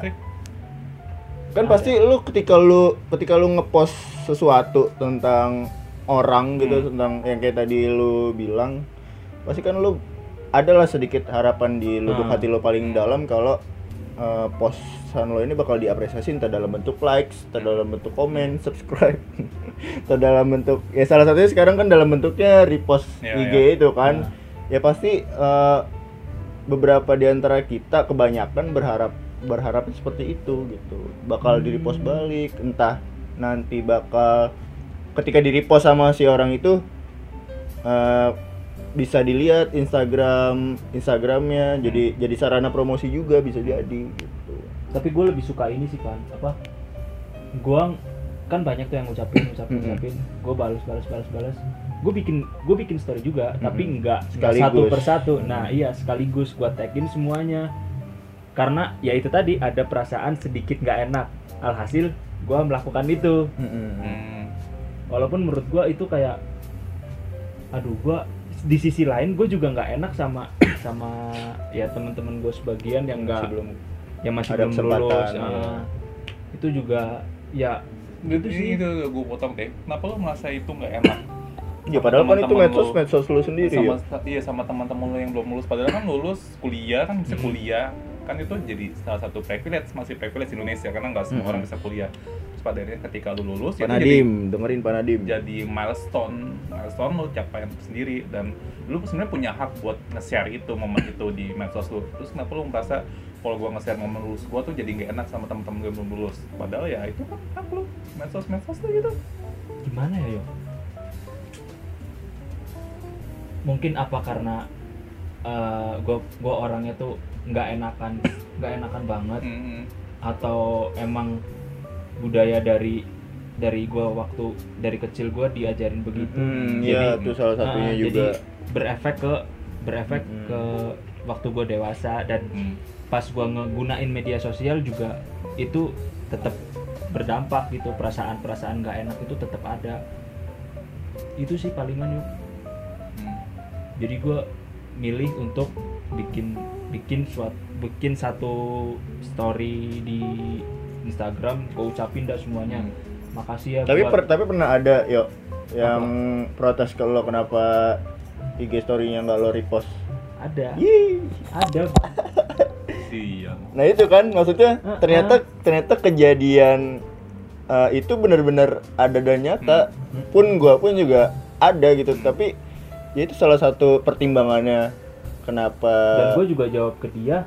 kan Ada. pasti lu ketika lu ketika lu ngepost sesuatu tentang orang gitu Hmm. tentang yang kayak tadi lu bilang pasti kan lu adalah sedikit harapan di lubuk Hmm. hati lu paling dalam kalau eh, posan lo ini bakal diapresiasi entah dalam bentuk likes, entah dalam bentuk komen, subscribe, entah dalam bentuk ya salah satunya sekarang kan dalam bentuknya repost Ya, IG ya. itu kan. Ya pasti eh, beberapa di antara kita kebanyakan berharap berharap seperti itu gitu. Bakal di repost balik, entah nanti bakal ketika di repost sama si orang itu eh, bisa dilihat Instagram Instagramnya jadi jadi sarana promosi juga bisa jadi gitu. tapi gue lebih suka ini sih kan apa gue kan banyak tuh yang ngucapin ngucapin Mm-mm. ngucapin gue balas balas balas balas gue bikin gue bikin story juga tapi Mm-mm. enggak Sekaligus. satu persatu nah iya sekaligus gue tagin semuanya karena ya itu tadi ada perasaan sedikit nggak enak alhasil gue melakukan itu Hmm. walaupun menurut gue itu kayak aduh gue di sisi lain gue juga nggak enak sama sama ya teman-teman gue sebagian yang nggak belum yang masih Ada belum lulus ah. itu juga ya Itu sih itu gue potong deh. Kenapa lo merasa itu nggak enak? ya padahal kan itu medsos medsos lu sendiri sama ya iya sama teman-teman lo yang belum lulus padahal kan lulus kuliah kan bisa kuliah kan itu jadi salah satu privilege masih privilege Indonesia karena nggak semua Mhm. orang bisa kuliah. Terus pada akhirnya ketika lu lulus Pak itu jadi Nadim dengerin Pak Nadim. jadi milestone milestone lo capaian sendiri. Dan lu sebenarnya punya hak buat nge-share itu momen itu di medsos lu. Terus kenapa lu merasa kalau gua nge-share momen lulus gua tuh jadi nggak enak sama temen-temen gue yang belum lulus? Padahal ya itu kan hak lu medsos medsos tuh gitu. Gimana ya yo mungkin apa karena gue gue orangnya tuh nggak enakan nggak enakan banget Mhm. atau emang budaya dari dari gue waktu dari kecil gue diajarin begitu Hmm, Jadi- ya itu salah satunya Ah, juga jadi berefek ke berefek Mm-mm. ke waktu gue dewasa dan Hmm. pas gue ngegunain media sosial juga itu tetap berdampak gitu perasaan-perasaan nggak enak itu tetap ada itu sih palingan yuk Hmm. jadi gue milih untuk bikin bikin suat bikin satu story di Instagram gue ucapin dah semuanya Hmm. makasih ya tapi buat per- tapi pernah ada yuk yang protes ke lo kenapa IG story-nya nggak lo repost ada Yih. ada Sian. Nah itu kan maksudnya Ah, ternyata ternyata kejadian uh, itu benar-benar ada dan nyata. Hmm. Pun gua pun juga ada gitu. Tapi ya itu salah satu pertimbangannya kenapa? Dan gue juga jawab ke dia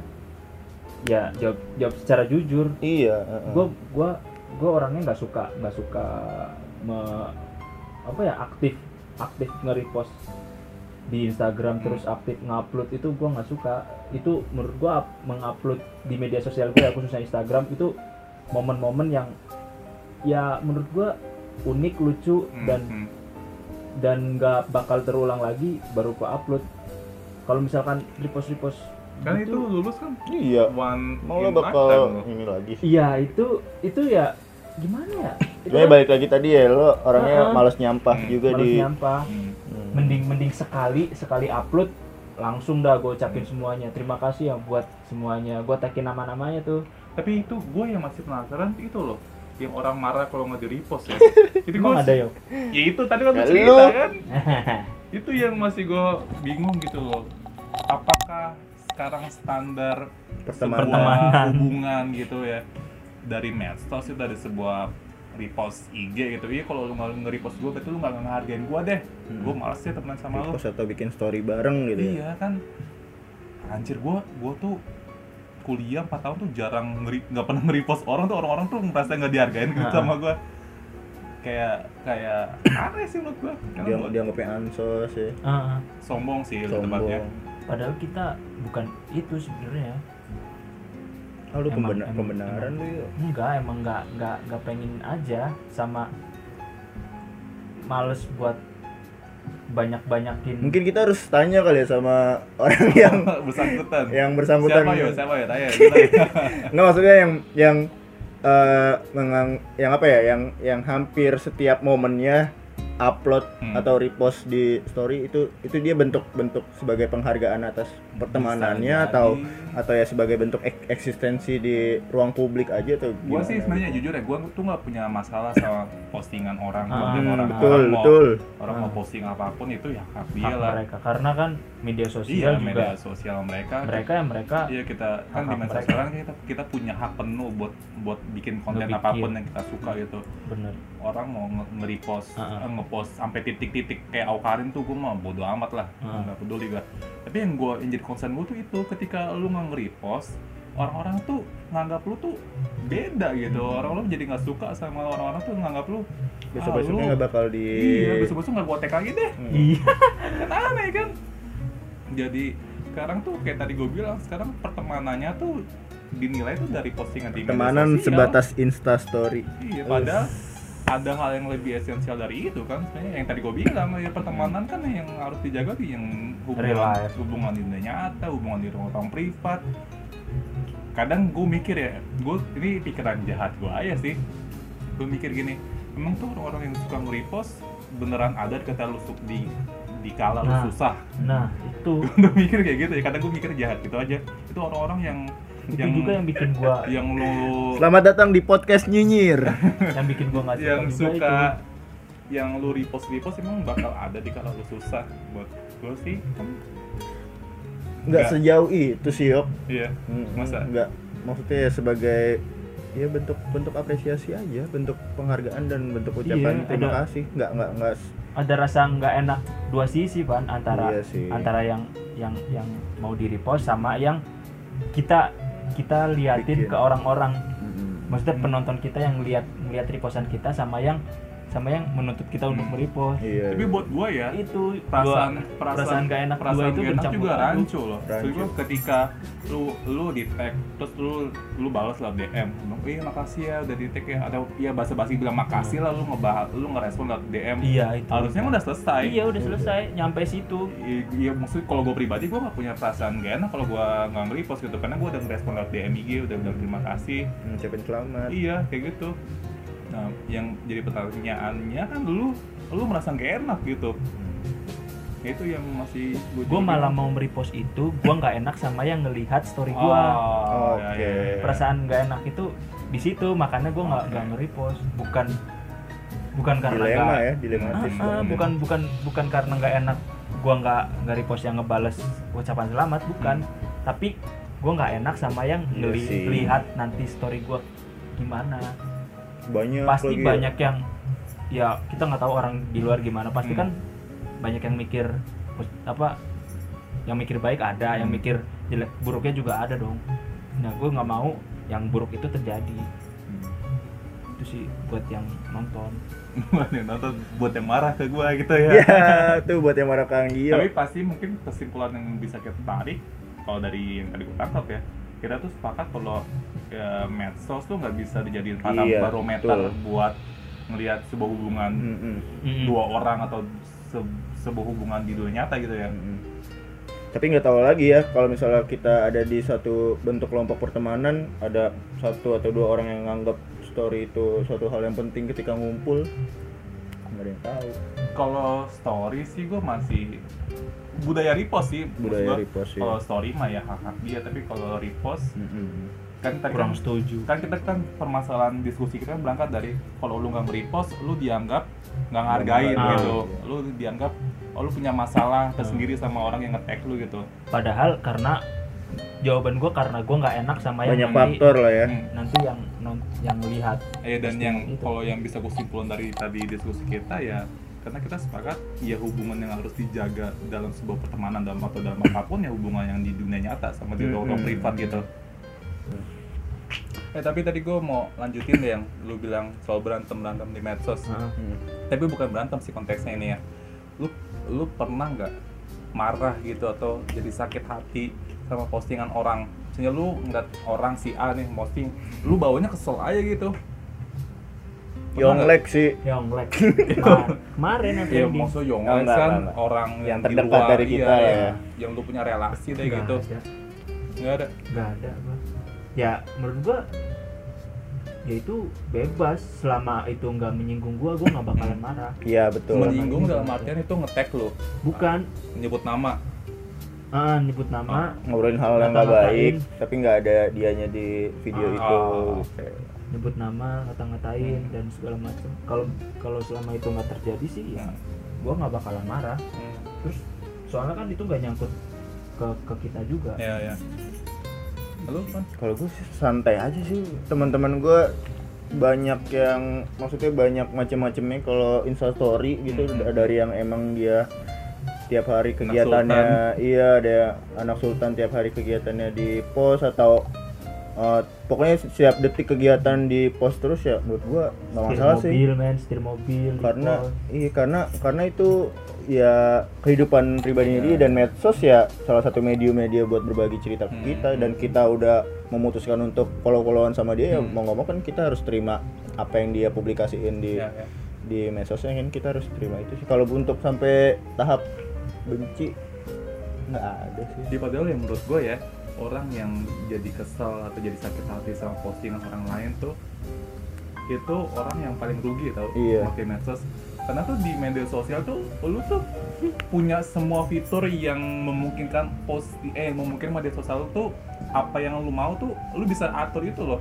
ya jawab jawab secara jujur. Iya. gue gua gue orangnya nggak suka nggak suka me- apa ya aktif aktif nge-repost di Instagram terus aktif ngupload itu gue nggak suka. Itu menurut gue mengupload di media sosial gue ya khususnya Instagram itu momen-momen yang ya menurut gue unik lucu Hmm, dan hmm. dan nggak bakal terulang lagi baru gue upload kalau misalkan repost repost kan itu lulus kan iya. one Mau lo bakal lifetime lo. ini lagi. iya itu itu ya gimana ya itu ya balik lagi tadi ya lo orangnya Uh-uh. males nyampah Hmm, juga males di nyampah Hmm. Hmm. mending mending sekali sekali upload langsung dah gue ucapin semuanya terima kasih ya buat semuanya gue tagin nama namanya tuh tapi itu gue yang masih penasaran itu loh yang orang marah kalau nggak di repost ya itu emang gua- ada yo ya itu tadi kan Ya, cerita kan itu yang masih gue bingung gitu loh. Apakah sekarang standar Pertemanan. sebuah hubungan gitu ya? Dari medsos itu dari sebuah repost IG gitu. Iya kalau lu nggak nge-repost gue berarti lu nggak ngehargain gue deh. Hmm. gue males ya temenan sama lu. Repost atau bikin story bareng gitu ya. iya kan. Anjir gue gue tuh kuliah 4 tahun tuh jarang ngeri nggak pernah nge-repost orang tuh. Orang-orang tuh merasa nggak dihargain gitu Ah. sama gue kayak kayak aneh sih menurut gue Dia karena gua dianggapnya ansos ya. Ah, ah. sombong sih Sombong. padahal kita bukan itu sebenarnya Ah, lu Emang- pembena- emang- pembenaran lu yuk. enggak emang nggak nggak nggak pengen aja sama males buat banyak banyakin Mungkin kita harus tanya kali ya sama orang yang bersangkutan yang bersangkutan. siapa yo siapa ya tanya Nggak maksudnya yang yang mengang, yang apa ya? Yang yang hampir setiap momennya upload Hmm. atau repost di story itu itu dia bentuk bentuk sebagai penghargaan atas pertemanannya Bisa atau jadi. atau ya sebagai bentuk ek- eksistensi di ruang publik aja atau Gua gimana? sih sebenarnya jujur ya, gua tuh nggak punya masalah sama postingan orang, Ah, Hmm, orang. betul orang mau, betul Orang mau Ah. posting apa pun itu ya hak dia lah. mereka karena kan media Iya, sosial juga media sosial mereka. mereka ya mereka Iya kita kan di masa mereka. sekarang kita kita punya hak penuh buat buat bikin konten apa pun yang kita suka gitu. bener Orang mau nge- nge-repost, Ah, ah. Nge-post sampai titik-titik kayak Aukarin tuh gue mah bodo amat lah, Ah. nggak peduli gue. Tapi yang gue yang jadi concern gue tuh itu ketika lu nggak nge-repost orang-orang tuh nganggap lu tuh beda gitu Hmm. orang-orang jadi nggak suka sama orang-orang tuh nganggap lu besok ah, besoknya lu- nggak bakal di iya besok-besok nggak gue tag lagi deh Hmm. iya kan aneh kan jadi sekarang tuh kayak tadi gue bilang sekarang pertemanannya tuh dinilai tuh dari postingan di media Temanan sosial. sebatas Insta Story. iya padahal ada hal yang lebih esensial dari itu kan sebenarnya yang tadi gue bilang ya pertemanan kan yang harus dijaga tuh yang hubungan hubungan di dunia nyata hubungan di ruang privat. Kadang gue mikir ya gue ini pikiran jahat gue aja sih. Gue mikir gini emang tuh orang-orang yang suka nge-repost beneran ada ketika lu di di kala lu Nah. susah? nah itu. Gue mikir kayak gitu ya kadang gue mikir jahat gitu aja. Itu orang-orang yang itu juga yang bikin gua yang lu Selamat datang di podcast nyinyir. yang bikin gua nggak suka yang juga suka itu. yang lu repost repost emang bakal ada di kala lu susah buat gue sih kan Nggak sejauh itu sih Yok. iya Masa? Nggak. Maksudnya ya sebagai ya bentuk bentuk apresiasi aja, bentuk penghargaan dan bentuk ucapan Iya, terima ada- kasih. Nggak nggak nggak ada rasa nggak enak dua sisi pan antara Iya sih. antara yang yang yang mau di repost sama yang kita kita liatin Bikin. ke orang-orang maksudnya penonton kita yang lihat melihat repostan kita sama yang sama yang menuntut kita untuk merepost. Iya. tapi buat gue ya itu perasaan gua- perasaan perasaan gak enak perasaan itu gak enak bercampur juga rancu loh. Rancu. Gua ketika lu lu di tag terus lu lu balas lah DM bilang iya makasih ya udah di tag ya. Atau iya basa basi bilang makasih lah lu ngebahas lu ngerespon lewat DM iya itu. Harusnya kan udah selesai. Iya udah selesai. Nyampe situ. I- Iya maksud kalau gue pribadi gue gak punya perasaan gak enak kalau gue nggak nge-repost gitu. Karena gue udah ngerespon lewat DM IG udah bilang terima kasih. Ngucapin selamat. iya kayak gitu nah yang jadi pertanyaannya kan lu lu merasa gak enak gitu itu yang masih gue gue malah mau merepost itu gue nggak enak sama yang ngelihat story gue oh, Oke. ya, ya, ya. perasaan nggak enak itu di situ makanya gue nggak Oke. nggak nge-repost bukan bukan karena Dilema nggak- ya, dilematis. Ah, ah, bukan bukan bukan karena nggak enak gua nggak nggak repost yang ngebales ucapan selamat bukan tapi gua nggak enak sama yang Iya ngeli- sih. lihat nanti story gua gimana Banyak pasti lagi ya. banyak yang ya kita nggak tahu orang di luar gimana pasti Hmm. kan banyak yang mikir apa yang mikir baik ada yang Hmm. mikir jelek buruknya juga ada dong nah gue nggak mau yang buruk itu terjadi itu sih buat yang nonton buat yang nonton buat yang marah ke gue gitu ya Ya, tuh buat yang marah Kang Gio. tapi pasti mungkin kesimpulan yang bisa kita tarik kalau dari yang tadi gue tangkap ya kita tuh sepakat kalau ya, medsos tuh nggak bisa dijadiin panah Iya, barometer betul. buat ngelihat sebuah hubungan Mm-mm. dua orang atau se- sebuah hubungan di dunia nyata gitu ya Mm-mm. Tapi nggak tahu lagi ya kalau misalnya kita ada di satu bentuk kelompok pertemanan, ada satu atau dua orang yang nganggap story itu suatu hal yang penting ketika ngumpul, nggak ada yang tahu. kalau story sih gue masih budaya repost sih Budaya repost, iya. kalau story mah ya hak hak dia tapi kalau repost Mm-mm. Kan tadi kurang kan, setuju kan kita kan permasalahan diskusi kita kan berangkat dari kalau lu nggak repost lu dianggap nggak ngargain Nggak gitu ngargain, lu dianggap oh lu punya masalah tersendiri sama orang yang nge-tag lu gitu padahal karena jawaban gue karena gue nggak enak sama yang Banyak faktor lah ya. Hmm. nanti yang non- yang lihat Eh dan yang itu. kalau yang bisa gue simpulkan dari tadi diskusi kita ya karena kita sepakat ya hubungan yang harus dijaga dalam sebuah pertemanan dalam atau dalam apa pun ya hubungan yang di dunia nyata sama di ruang Mm-mm. privat gitu. Eh tapi tadi gue mau lanjutin deh yang lu bilang soal berantem berantem di medsos. Heeh. Hmm. Tapi bukan berantem sih konteksnya ini ya. Lu lu pernah nggak marah gitu atau jadi sakit hati sama postingan orang? Misalnya lu ngeliat orang si A nih posting, lu bawanya kesel aja gitu. Yonglek sih. Yonglek Kemar- kemarin yang Ya maksud Yonglek enggak, kan enggak, enggak. orang Yang yang, di terdekat luar, dari kita iya, ya. yang, yang lu punya relasi deh gitu. ada. Nggak ada. nggak ada. Ya menurut gua ya itu bebas. Selama itu nggak menyinggung gua gua nggak bakalan marah. Iya betul. menyinggung dalam artian itu ngetek lu. Bukan. Nyebut nama. Ah nyebut nama. Ngobrolin hal yang nggak baik, tapi nggak ada dianya di video Ah. itu. nyebut nama ngata-ngatain dan segala macam kalau kalau selama itu nggak terjadi sih ya gua nggak bakalan marah. Hmm. terus soalnya kan itu nggak nyangkut ke ke kita juga. Ya ya lu kan Kalau gue sih santai aja sih. Teman-teman gue banyak yang maksudnya banyak macam-macamnya kalau instastory gitu Hmm. dari yang emang dia tiap hari kegiatannya iya ada anak sultan tiap hari kegiatannya di post atau uh, pokoknya setiap detik kegiatan di post terus ya menurut gua nggak masalah sih mobil men setir mobil di karena pos. iya karena karena itu ya kehidupan pribadinya Iya. dia dan medsos ya salah satu medium-media buat berbagi cerita ke Hmm. kita dan kita udah memutuskan untuk follow-followan sama dia ya Hmm. mau nggak mau kan kita harus terima apa yang dia publikasiin di ya, ya. di medsosnya kan kita harus terima itu sih kalau untuk sampai tahap benci nggak ada sih Jadi padahal yang menurut gue ya orang yang jadi kesel atau jadi sakit hati sama postingan orang lain tuh itu orang yang paling rugi tau Iya. pakai medsos. Karena tuh di media sosial tuh lu tuh punya semua fitur yang memungkinkan post eh memungkinkan media sosial tuh apa yang lu mau tuh lu bisa atur itu loh.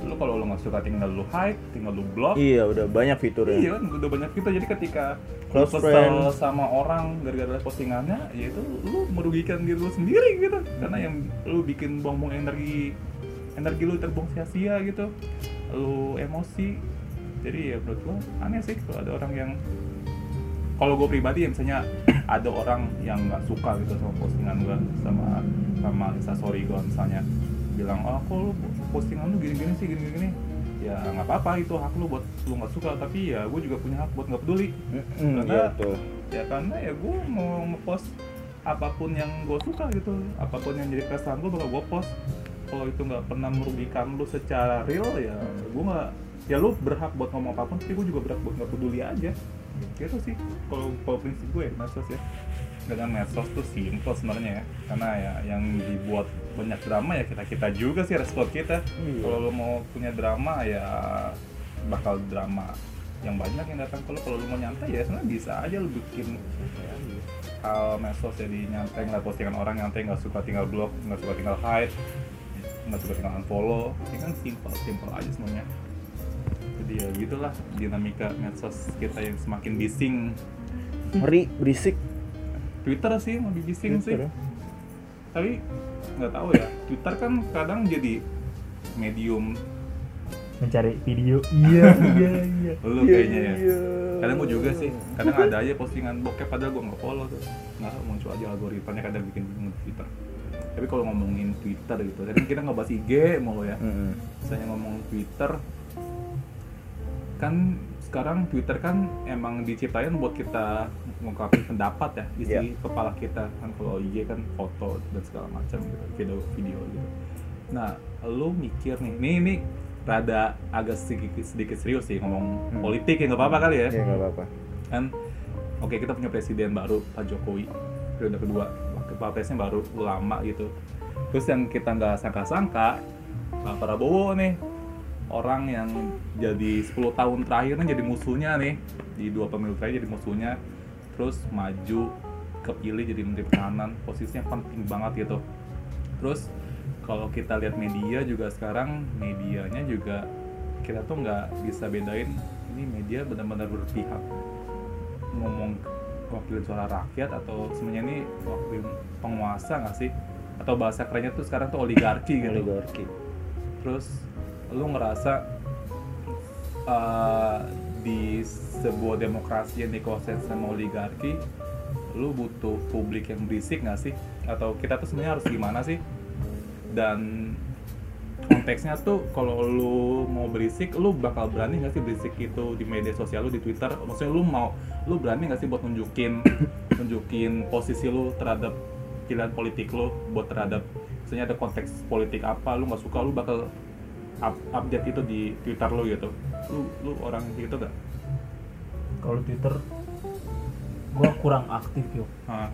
Lu kalau lu nggak suka tinggal lu hide tinggal lu block. Iya udah banyak fiturnya. Iya kan udah banyak fitur. Jadi ketika Close friend. sama orang gara-gara postingannya ya itu lu merugikan diri lu sendiri gitu. Karena yang lu bikin buang-buang energi energi lu terbuang sia-sia gitu. Lu emosi. Jadi ya menurut gua aneh sih kalau ada orang yang kalau gue pribadi ya misalnya ada orang yang nggak suka gitu sama postingan gue sama sama instastory gue misalnya. Bilang oh kok lu postingan lu gini-gini sih gini-gini ya nggak apa-apa itu hak lu buat lu nggak suka tapi ya gue juga punya hak buat nggak peduli. Mm-mm, Karena- iya tuh ya karena ya gue mau ngepost apa pun yang gue suka gitu. Apa pun yang jadi keresahan gue bakal gue post. Kalau itu nggak pernah merugikan lu secara real ya gue nggak ya lu berhak buat ngomong apa pun tapi gue juga berhak buat nggak peduli aja. Gitu sih kalau kalau prinsip gue ya medsos ya. Dengan medsos tuh simple sebenarnya ya karena ya yang dibuat banyak drama ya kita kita juga sih respon kita. Iya. kalau lu mau punya drama ya bakal drama yang banyak yang datang kalau kalau lu mau nyantai ya sebenarnya bisa aja lu bikin hal medsos jadi nyantai ngeliat postingan orang nyantai nggak suka tinggal blok nggak suka tinggal hide nggak suka tinggal unfollow. Ini kan simple simple aja semuanya. Jadi ya gitulah dinamika medsos kita yang semakin bising. Ngeri berisik. Twitter sih lebih bising sih. Twitter ya. tapi nggak tahu ya. Twitter kan kadang jadi medium. Mencari video. Iya iya iya. Lu kayaknya ya. Iya. kadang gue juga sih kadang ada aja postingan bokep padahal gue nggak follow tuh. Nggak muncul aja algoritmanya kadang bikin bingung Twitter. Tapi kalau ngomongin Twitter gitu tadi kita nggak bahas IG mulu ya. Mm-mm. misalnya ngomong Twitter kan sekarang Twitter kan emang diciptain buat kita mengungkapkan pendapat ya isi Iya. kepala kita kan kalau IG kan foto dan segala macam gitu video video gitu nah lu mikir nih nih ini rada agak sedikit sedikit serius sih ngomong Hmm. politik ya nggak apa-apa kali ya ya nggak apa-apa kan oke kita punya presiden baru Pak Jokowi periode kedua Pak Presiden baru lama gitu terus yang kita nggak sangka-sangka Pak Prabowo nih orang yang jadi 10 tahun terakhir nih jadi musuhnya nih di dua pemilu terakhir jadi musuhnya terus maju kepilih jadi menteri pertahanan posisinya penting banget gitu. Terus kalau kita lihat media juga sekarang medianya juga kita tuh nggak bisa bedain ini media benar-benar berpihak. Ngomong wakilin suara rakyat atau sebenarnya ini wakil penguasa nggak sih? Atau bahasa kerennya tuh sekarang tuh oligarki gitu. Oligarki. Terus lu ngerasa uh, di sebuah demokrasi yang dikuasai sama oligarki lu butuh publik yang berisik nggak sih? Atau kita tuh sebenarnya harus gimana sih? Dan konteksnya tuh kalau lu mau berisik lu bakal berani nggak sih berisik itu di media sosial lu di Twitter? Maksudnya lu mau lu berani nggak sih buat nunjukin nunjukin posisi lu terhadap pilihan politik lu buat terhadap misalnya ada konteks politik apa lu nggak suka lu bakal up- update itu di Twitter lu gitu lu lu orang gitu gak? kalau Twitter gua kurang aktif yuk Nah,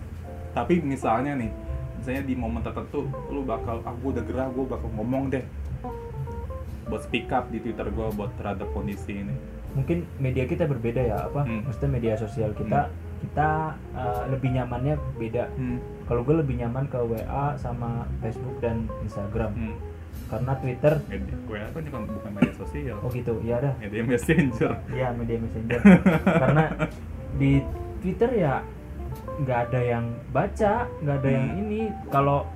tapi misalnya nih misalnya di momen tertentu lu bakal ah gua udah gerah gua bakal ngomong deh buat speak up di Twitter gue buat terhadap kondisi ini. mungkin media kita berbeda ya apa Hmm. maksudnya media sosial kita kita uh, lebih nyamannya beda Hmm. kalau gue lebih nyaman ke WA sama Facebook dan Instagram Hmm. Karena Twitter Media, gue kan bukan bukan media sosial. oh gitu ya dah Media messenger. ya media messenger karena di Twitter ya nggak ada yang baca nggak ada yang Hmm. ini kalau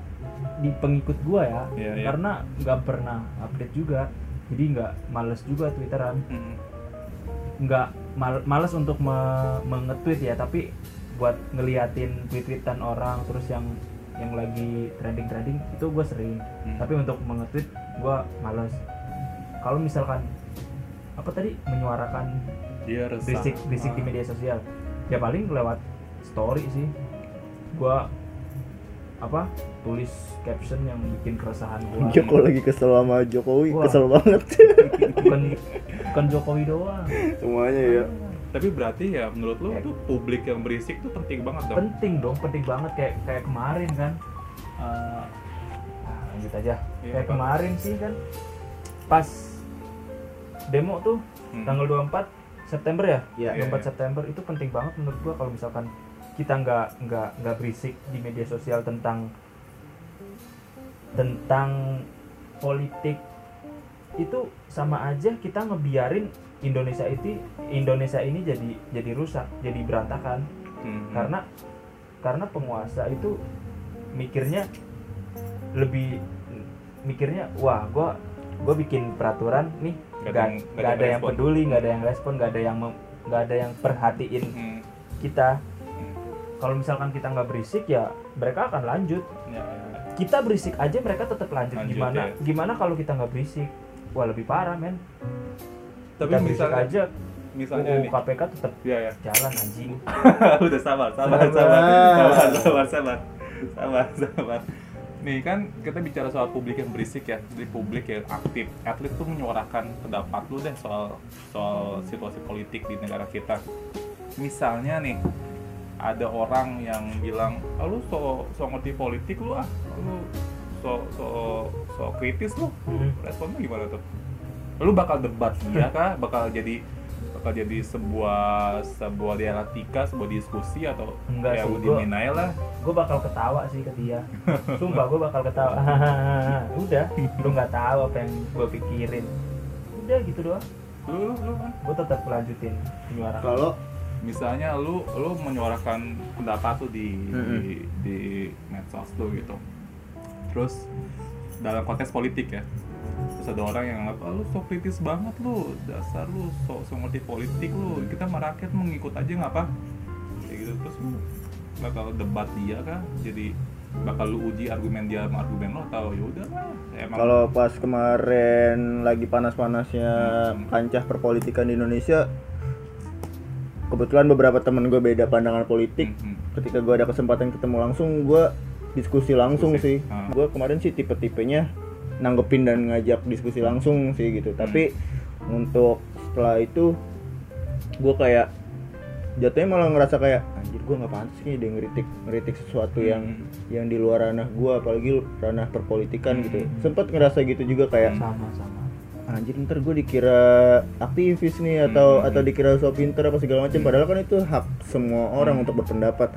di pengikut gua ya Iya, iya. karena nggak pernah update juga jadi nggak males juga twitteran Hmm. nggak mal- males untuk me- mengetweet ya tapi buat ngeliatin tweet-tweetan orang terus yang yang lagi trending-trending itu gue sering Hmm. tapi untuk mengetweet gue males kalau misalkan apa tadi menyuarakan Dia resah. berisik berisik di Ah. media sosial ya paling lewat story sih gua apa tulis caption yang bikin keresahan gua Joko lagi kesel sama Jokowi, Wah. kesel banget bukan bukan Jokowi doang semuanya ya. Tapi berarti ya menurut lo tuh publik yang berisik tuh penting banget dong. penting dong penting banget kayak kayak kemarin kan Eh, ah, lanjut aja Iya, kayak apa? kemarin sih kan pas demo tuh Hmm. tanggal 24 September ya Iya. 24 Iya, iya. September itu penting banget menurut gua kalau misalkan kita nggak nggak nggak berisik di media sosial tentang tentang politik itu sama aja kita ngebiarin Indonesia itu Indonesia ini jadi jadi rusak jadi berantakan Hmm. karena karena penguasa itu mikirnya lebih mikirnya wah gua gua bikin peraturan nih Nggak nggak ada yang- nggak ada yang peduli nggak ada yang respon nggak ada yang nggak ada yang perhatiin Hmm. kita Hmm. kalau misalkan kita nggak berisik ya mereka akan lanjut Ya, ya. kita berisik aja mereka tetap lanjut, Lanjut, gimana ya. gimana kalau kita nggak berisik wah lebih parah men Tapi berisik misalnya, aja misalnya UU nih, KPK tetap ya ya. jalan anjing Udah sabar, sabar, Sabar. sabar, sabar, sabar, sabar, sabar, sabar. Nih kan kita bicara soal publik yang berisik ya, di publik yang aktif. Atlet tuh menyuarakan pendapat lu deh soal soal situasi politik di negara kita. Misalnya nih, ada orang yang bilang, ah, lu so so ngerti politik lu ah, lu so so so kritis lu. Hmm. Responnya gimana tuh? Lu bakal debat dia kah? Bakal jadi bakal jadi sebuah sebuah dialektika, sebuah diskusi atau Enggak kayak sih, Minaya lah. gue bakal ketawa sih ke dia sumpah gue bakal ketawa udah lu nggak tahu apa yang gue pikirin udah gitu doang Lu, lu, lu kan? gue tetap lanjutin penyuaraan Kalau Misalnya lu lu menyuarakan pendapat tuh di di, di medsos lu gitu. Terus dalam konteks politik ya. Terus ada orang yang ah, lu so kritis banget lu, dasar lu so, so ngerti politik lu, kita mah rakyat mengikut aja nggak apa? Kayak gitu terus bakal debat dia kah? Jadi bakal lu uji argumen dia sama argumen lo atau ya udah lah emang kalau pas kemarin lagi panas-panasnya Hmm. kancah perpolitikan di Indonesia, kebetulan beberapa temen gue beda pandangan politik. Hmm, hmm. Ketika gue ada kesempatan ketemu langsung, gue diskusi langsung Diskusi. sih. Ah. Gue kemarin sih tipe-tipenya nanggepin dan ngajak diskusi langsung sih gitu. Hmm. Tapi untuk setelah itu, gue kayak jatuhnya malah ngerasa kayak anjir gue nggak pantas nih dia ngeritik ngeritik sesuatu yang Hmm. yang di luar ranah gue apalagi ranah perpolitikan gitu Hmm. sempet ngerasa gitu juga kayak sama sama anjir ntar gue dikira aktivis nih atau Hmm. atau dikira so pinter apa segala macam padahal kan itu hak semua orang Hmm. untuk berpendapat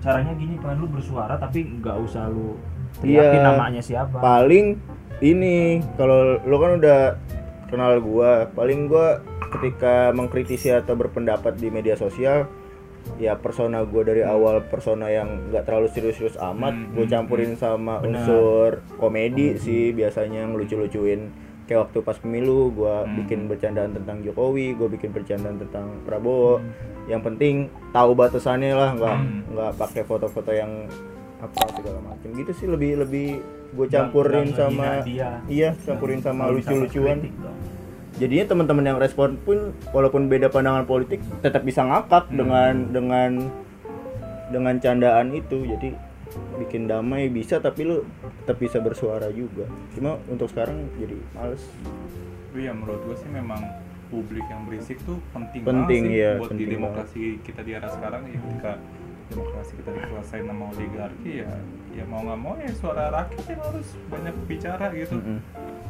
caranya gini pan lu bersuara tapi nggak usah lu Iya. teriakin namanya siapa paling ini kalau lo kan udah kenal gua paling gua ketika mengkritisi atau berpendapat di media sosial ya persona gue dari awal persona yang nggak terlalu serius-serius amat Hmm, gue hmm, campurin sama Benar. unsur komedi sih biasanya yang lucu-lucuin kayak waktu pas pemilu gue Hmm. bikin bercandaan tentang Jokowi gue bikin bercandaan tentang Prabowo Hmm. yang penting tahu batasannya lah nggak Hmm. nggak pakai foto-foto yang apa segala macam gitu sih lebih lebih gue campurin nggak sama dia. iya campurin sama lucu-lucuan. jadinya teman-teman yang respon pun walaupun beda pandangan politik tetap bisa ngakak Hmm. dengan dengan dengan candaan itu. Jadi bikin damai bisa tapi lu tetap bisa bersuara juga. Cuma untuk sekarang jadi males. Tapi ya menurut gue sih memang publik yang berisik tuh penting, Penting, banget sih iya, buat di demokrasi kita di era sekarang ya ketika demokrasi kita dikuasain sama oligarki ya ya mau nggak mau ya suara rakyat yang harus banyak bicara gitu Mm-mm.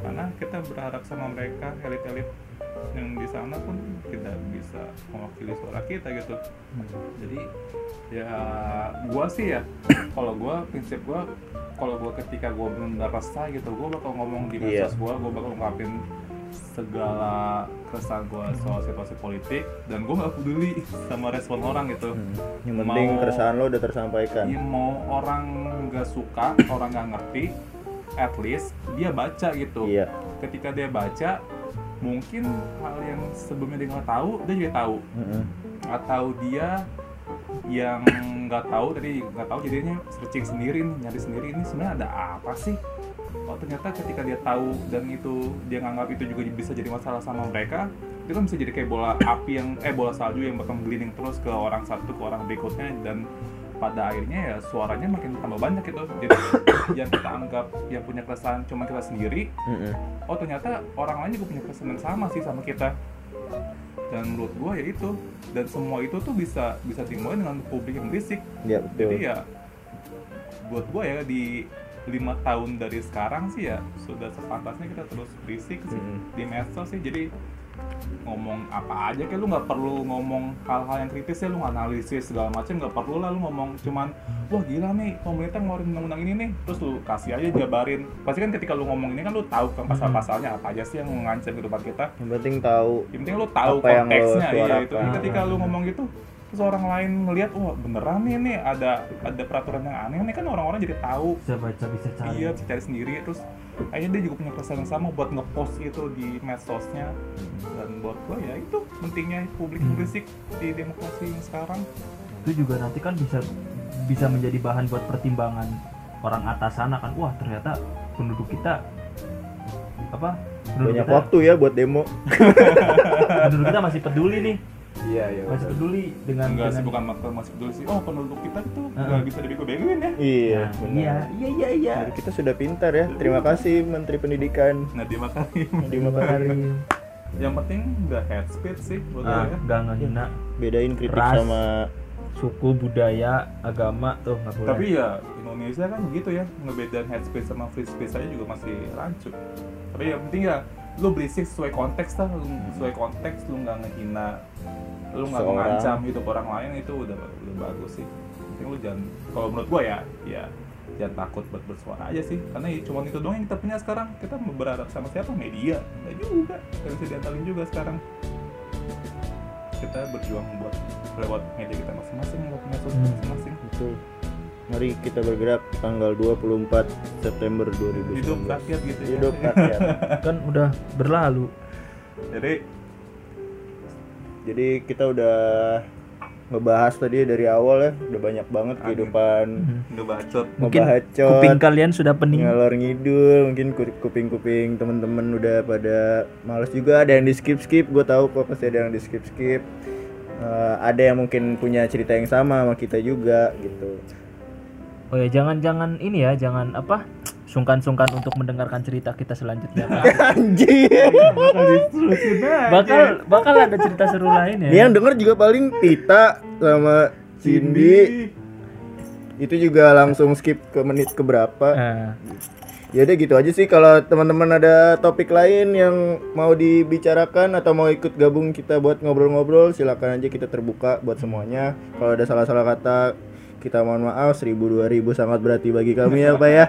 karena kita berharap sama mereka elit-elit yang di sana pun tidak bisa mewakili suara kita gitu jadi ya gua sih ya kalau gua prinsip gua kalau gua ketika gua benar resah gitu gua bakal ngomong di Iya. medsos gua gua bakal ngungkapin segala keresahan gua soal situasi politik dan gua nggak peduli sama respon orang gitu Hmm. Yang penting Mau- keresahan lo udah tersampaikan. Ya, mau orang nggak suka orang nggak ngerti at least dia baca gitu Iya. ketika dia baca mungkin hal yang sebelumnya dia nggak tahu dia jadi tahu Mm-mm. atau dia yang nggak tahu tadi nggak tahu jadinya searching sendiri nih, nyari sendiri ini sebenarnya ada apa sih oh ternyata ketika dia tahu dan itu dia nganggap itu juga bisa jadi masalah sama mereka itu kan bisa jadi kayak bola api yang eh bola salju yang bakal menggelinding terus ke orang satu ke orang berikutnya dan pada akhirnya ya suaranya makin tambah banyak gitu. Jadi yang kita anggap yang punya keresahan cuma kita sendiri oh ternyata orang lain juga punya kesan yang sama sih sama kita. Dan menurut gua ya itu. Dan semua itu tuh bisa bisa dimulai dengan publik yang berisik. Iya jadi ya buat gua ya di lima tahun dari sekarang sih ya sudah sepantasnya kita terus berisik sih Mm-mm. di medsos sih jadi ngomong apa aja kayak lu nggak perlu ngomong hal-hal yang kritis ya lu analisis segala macam nggak perlu lah lu ngomong cuman wah gila nih pemerintah ngeluarin undang-undang ini nih terus lu kasih aja jabarin pasti kan ketika lu ngomong ini kan lu tahu kan pasal-pasalnya apa aja sih yang mengancam kehidupan kita Yang penting tahu. yang penting lu tahu Apa yang lu konteksnya suarakan. itu ketika lu ngomong gitu terus orang lain ngelihat wah beneran nih nih ada ada peraturan yang aneh nih. Kan orang-orang jadi tahu. Bisa baca bisa cari? Iya bisa cari sendiri. Terus akhirnya dia juga punya keresahan yang sama buat ngepost itu di medsosnya. Dan buat gua ya itu pentingnya publik berisik di demokrasi yang sekarang. Itu juga nanti kan bisa bisa menjadi bahan buat pertimbangan orang atas sana kan. Wah ternyata penduduk kita apa penduduk Banyak kita, waktu ya buat demo. penduduk kita masih peduli nih Iya iya. masih peduli dengan enggak sih dengan bukan makna masih peduli sih oh penduduk kita tuh Heeh. nggak bisa dibego-begoin ya Iya. Nah, benar. iya iya iya iya Jadi kita sudah pintar ya. Terima kasih Menteri Pendidikan. nah dimakarin Terima kasih. yang penting nggak head speech sih buat ah, ya nggak ngehina Bedain kritik Ras. sama suku budaya agama tuh nggak boleh Tapi ya Indonesia kan begitu ya ngebedain head speech sama free speech aja juga masih rancu. Tapi yang penting ya lu berisik sesuai konteks lah, lu sesuai konteks lu nggak ngehina, lu nggak mengancam hidup orang lain itu udah udah bagus sih. Penting lu jangan kalau menurut gua ya ya jangan takut buat bersuara aja sih. Karena ya cuma itu doang yang kita punya sekarang. Kita berharap sama siapa? Media. Nggak juga. Nggak bisa diantalin juga sekarang. Kita berjuang buat lewat media kita masing-masing lewat medsos Hmm. masing-masing. Betul. Mari kita bergerak tanggal 24 September 2019. hidup rakyat gitu ya Hidup rakyat. kan udah berlalu jadi Jadi kita udah ngebahas tadi dari awal ya, udah banyak banget Angin. kehidupan ngebacot mungkin ngebacot, kuping kalian sudah pening ngalor ngidul, mungkin ku- kuping-kuping temen-temen udah pada males juga, ada yang di skip skip, gue tahu kok pasti ada yang di skip skip. Eh, ada yang mungkin punya cerita yang sama sama kita juga gitu. Oh ya jangan jangan ini ya jangan apa sungkan-sungkan untuk mendengarkan cerita kita selanjutnya Anjir. bakal bakal ada cerita seru lain ya yang denger juga paling Tita sama Cindy. Itu juga langsung skip ke menit ke berapa. Nah, Ya udah gitu aja sih kalau teman-teman ada topik lain yang mau dibicarakan atau mau ikut gabung kita buat ngobrol-ngobrol silakan aja kita terbuka buat semuanya. Kalau ada salah-salah kata kita mohon maaf seribu dua ribu sangat berarti bagi kami ya pak ya.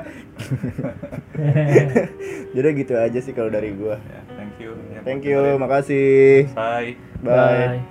Jadi gitu aja sih kalau dari gua. ya thank you Thank you, makasih. bye Bye. bye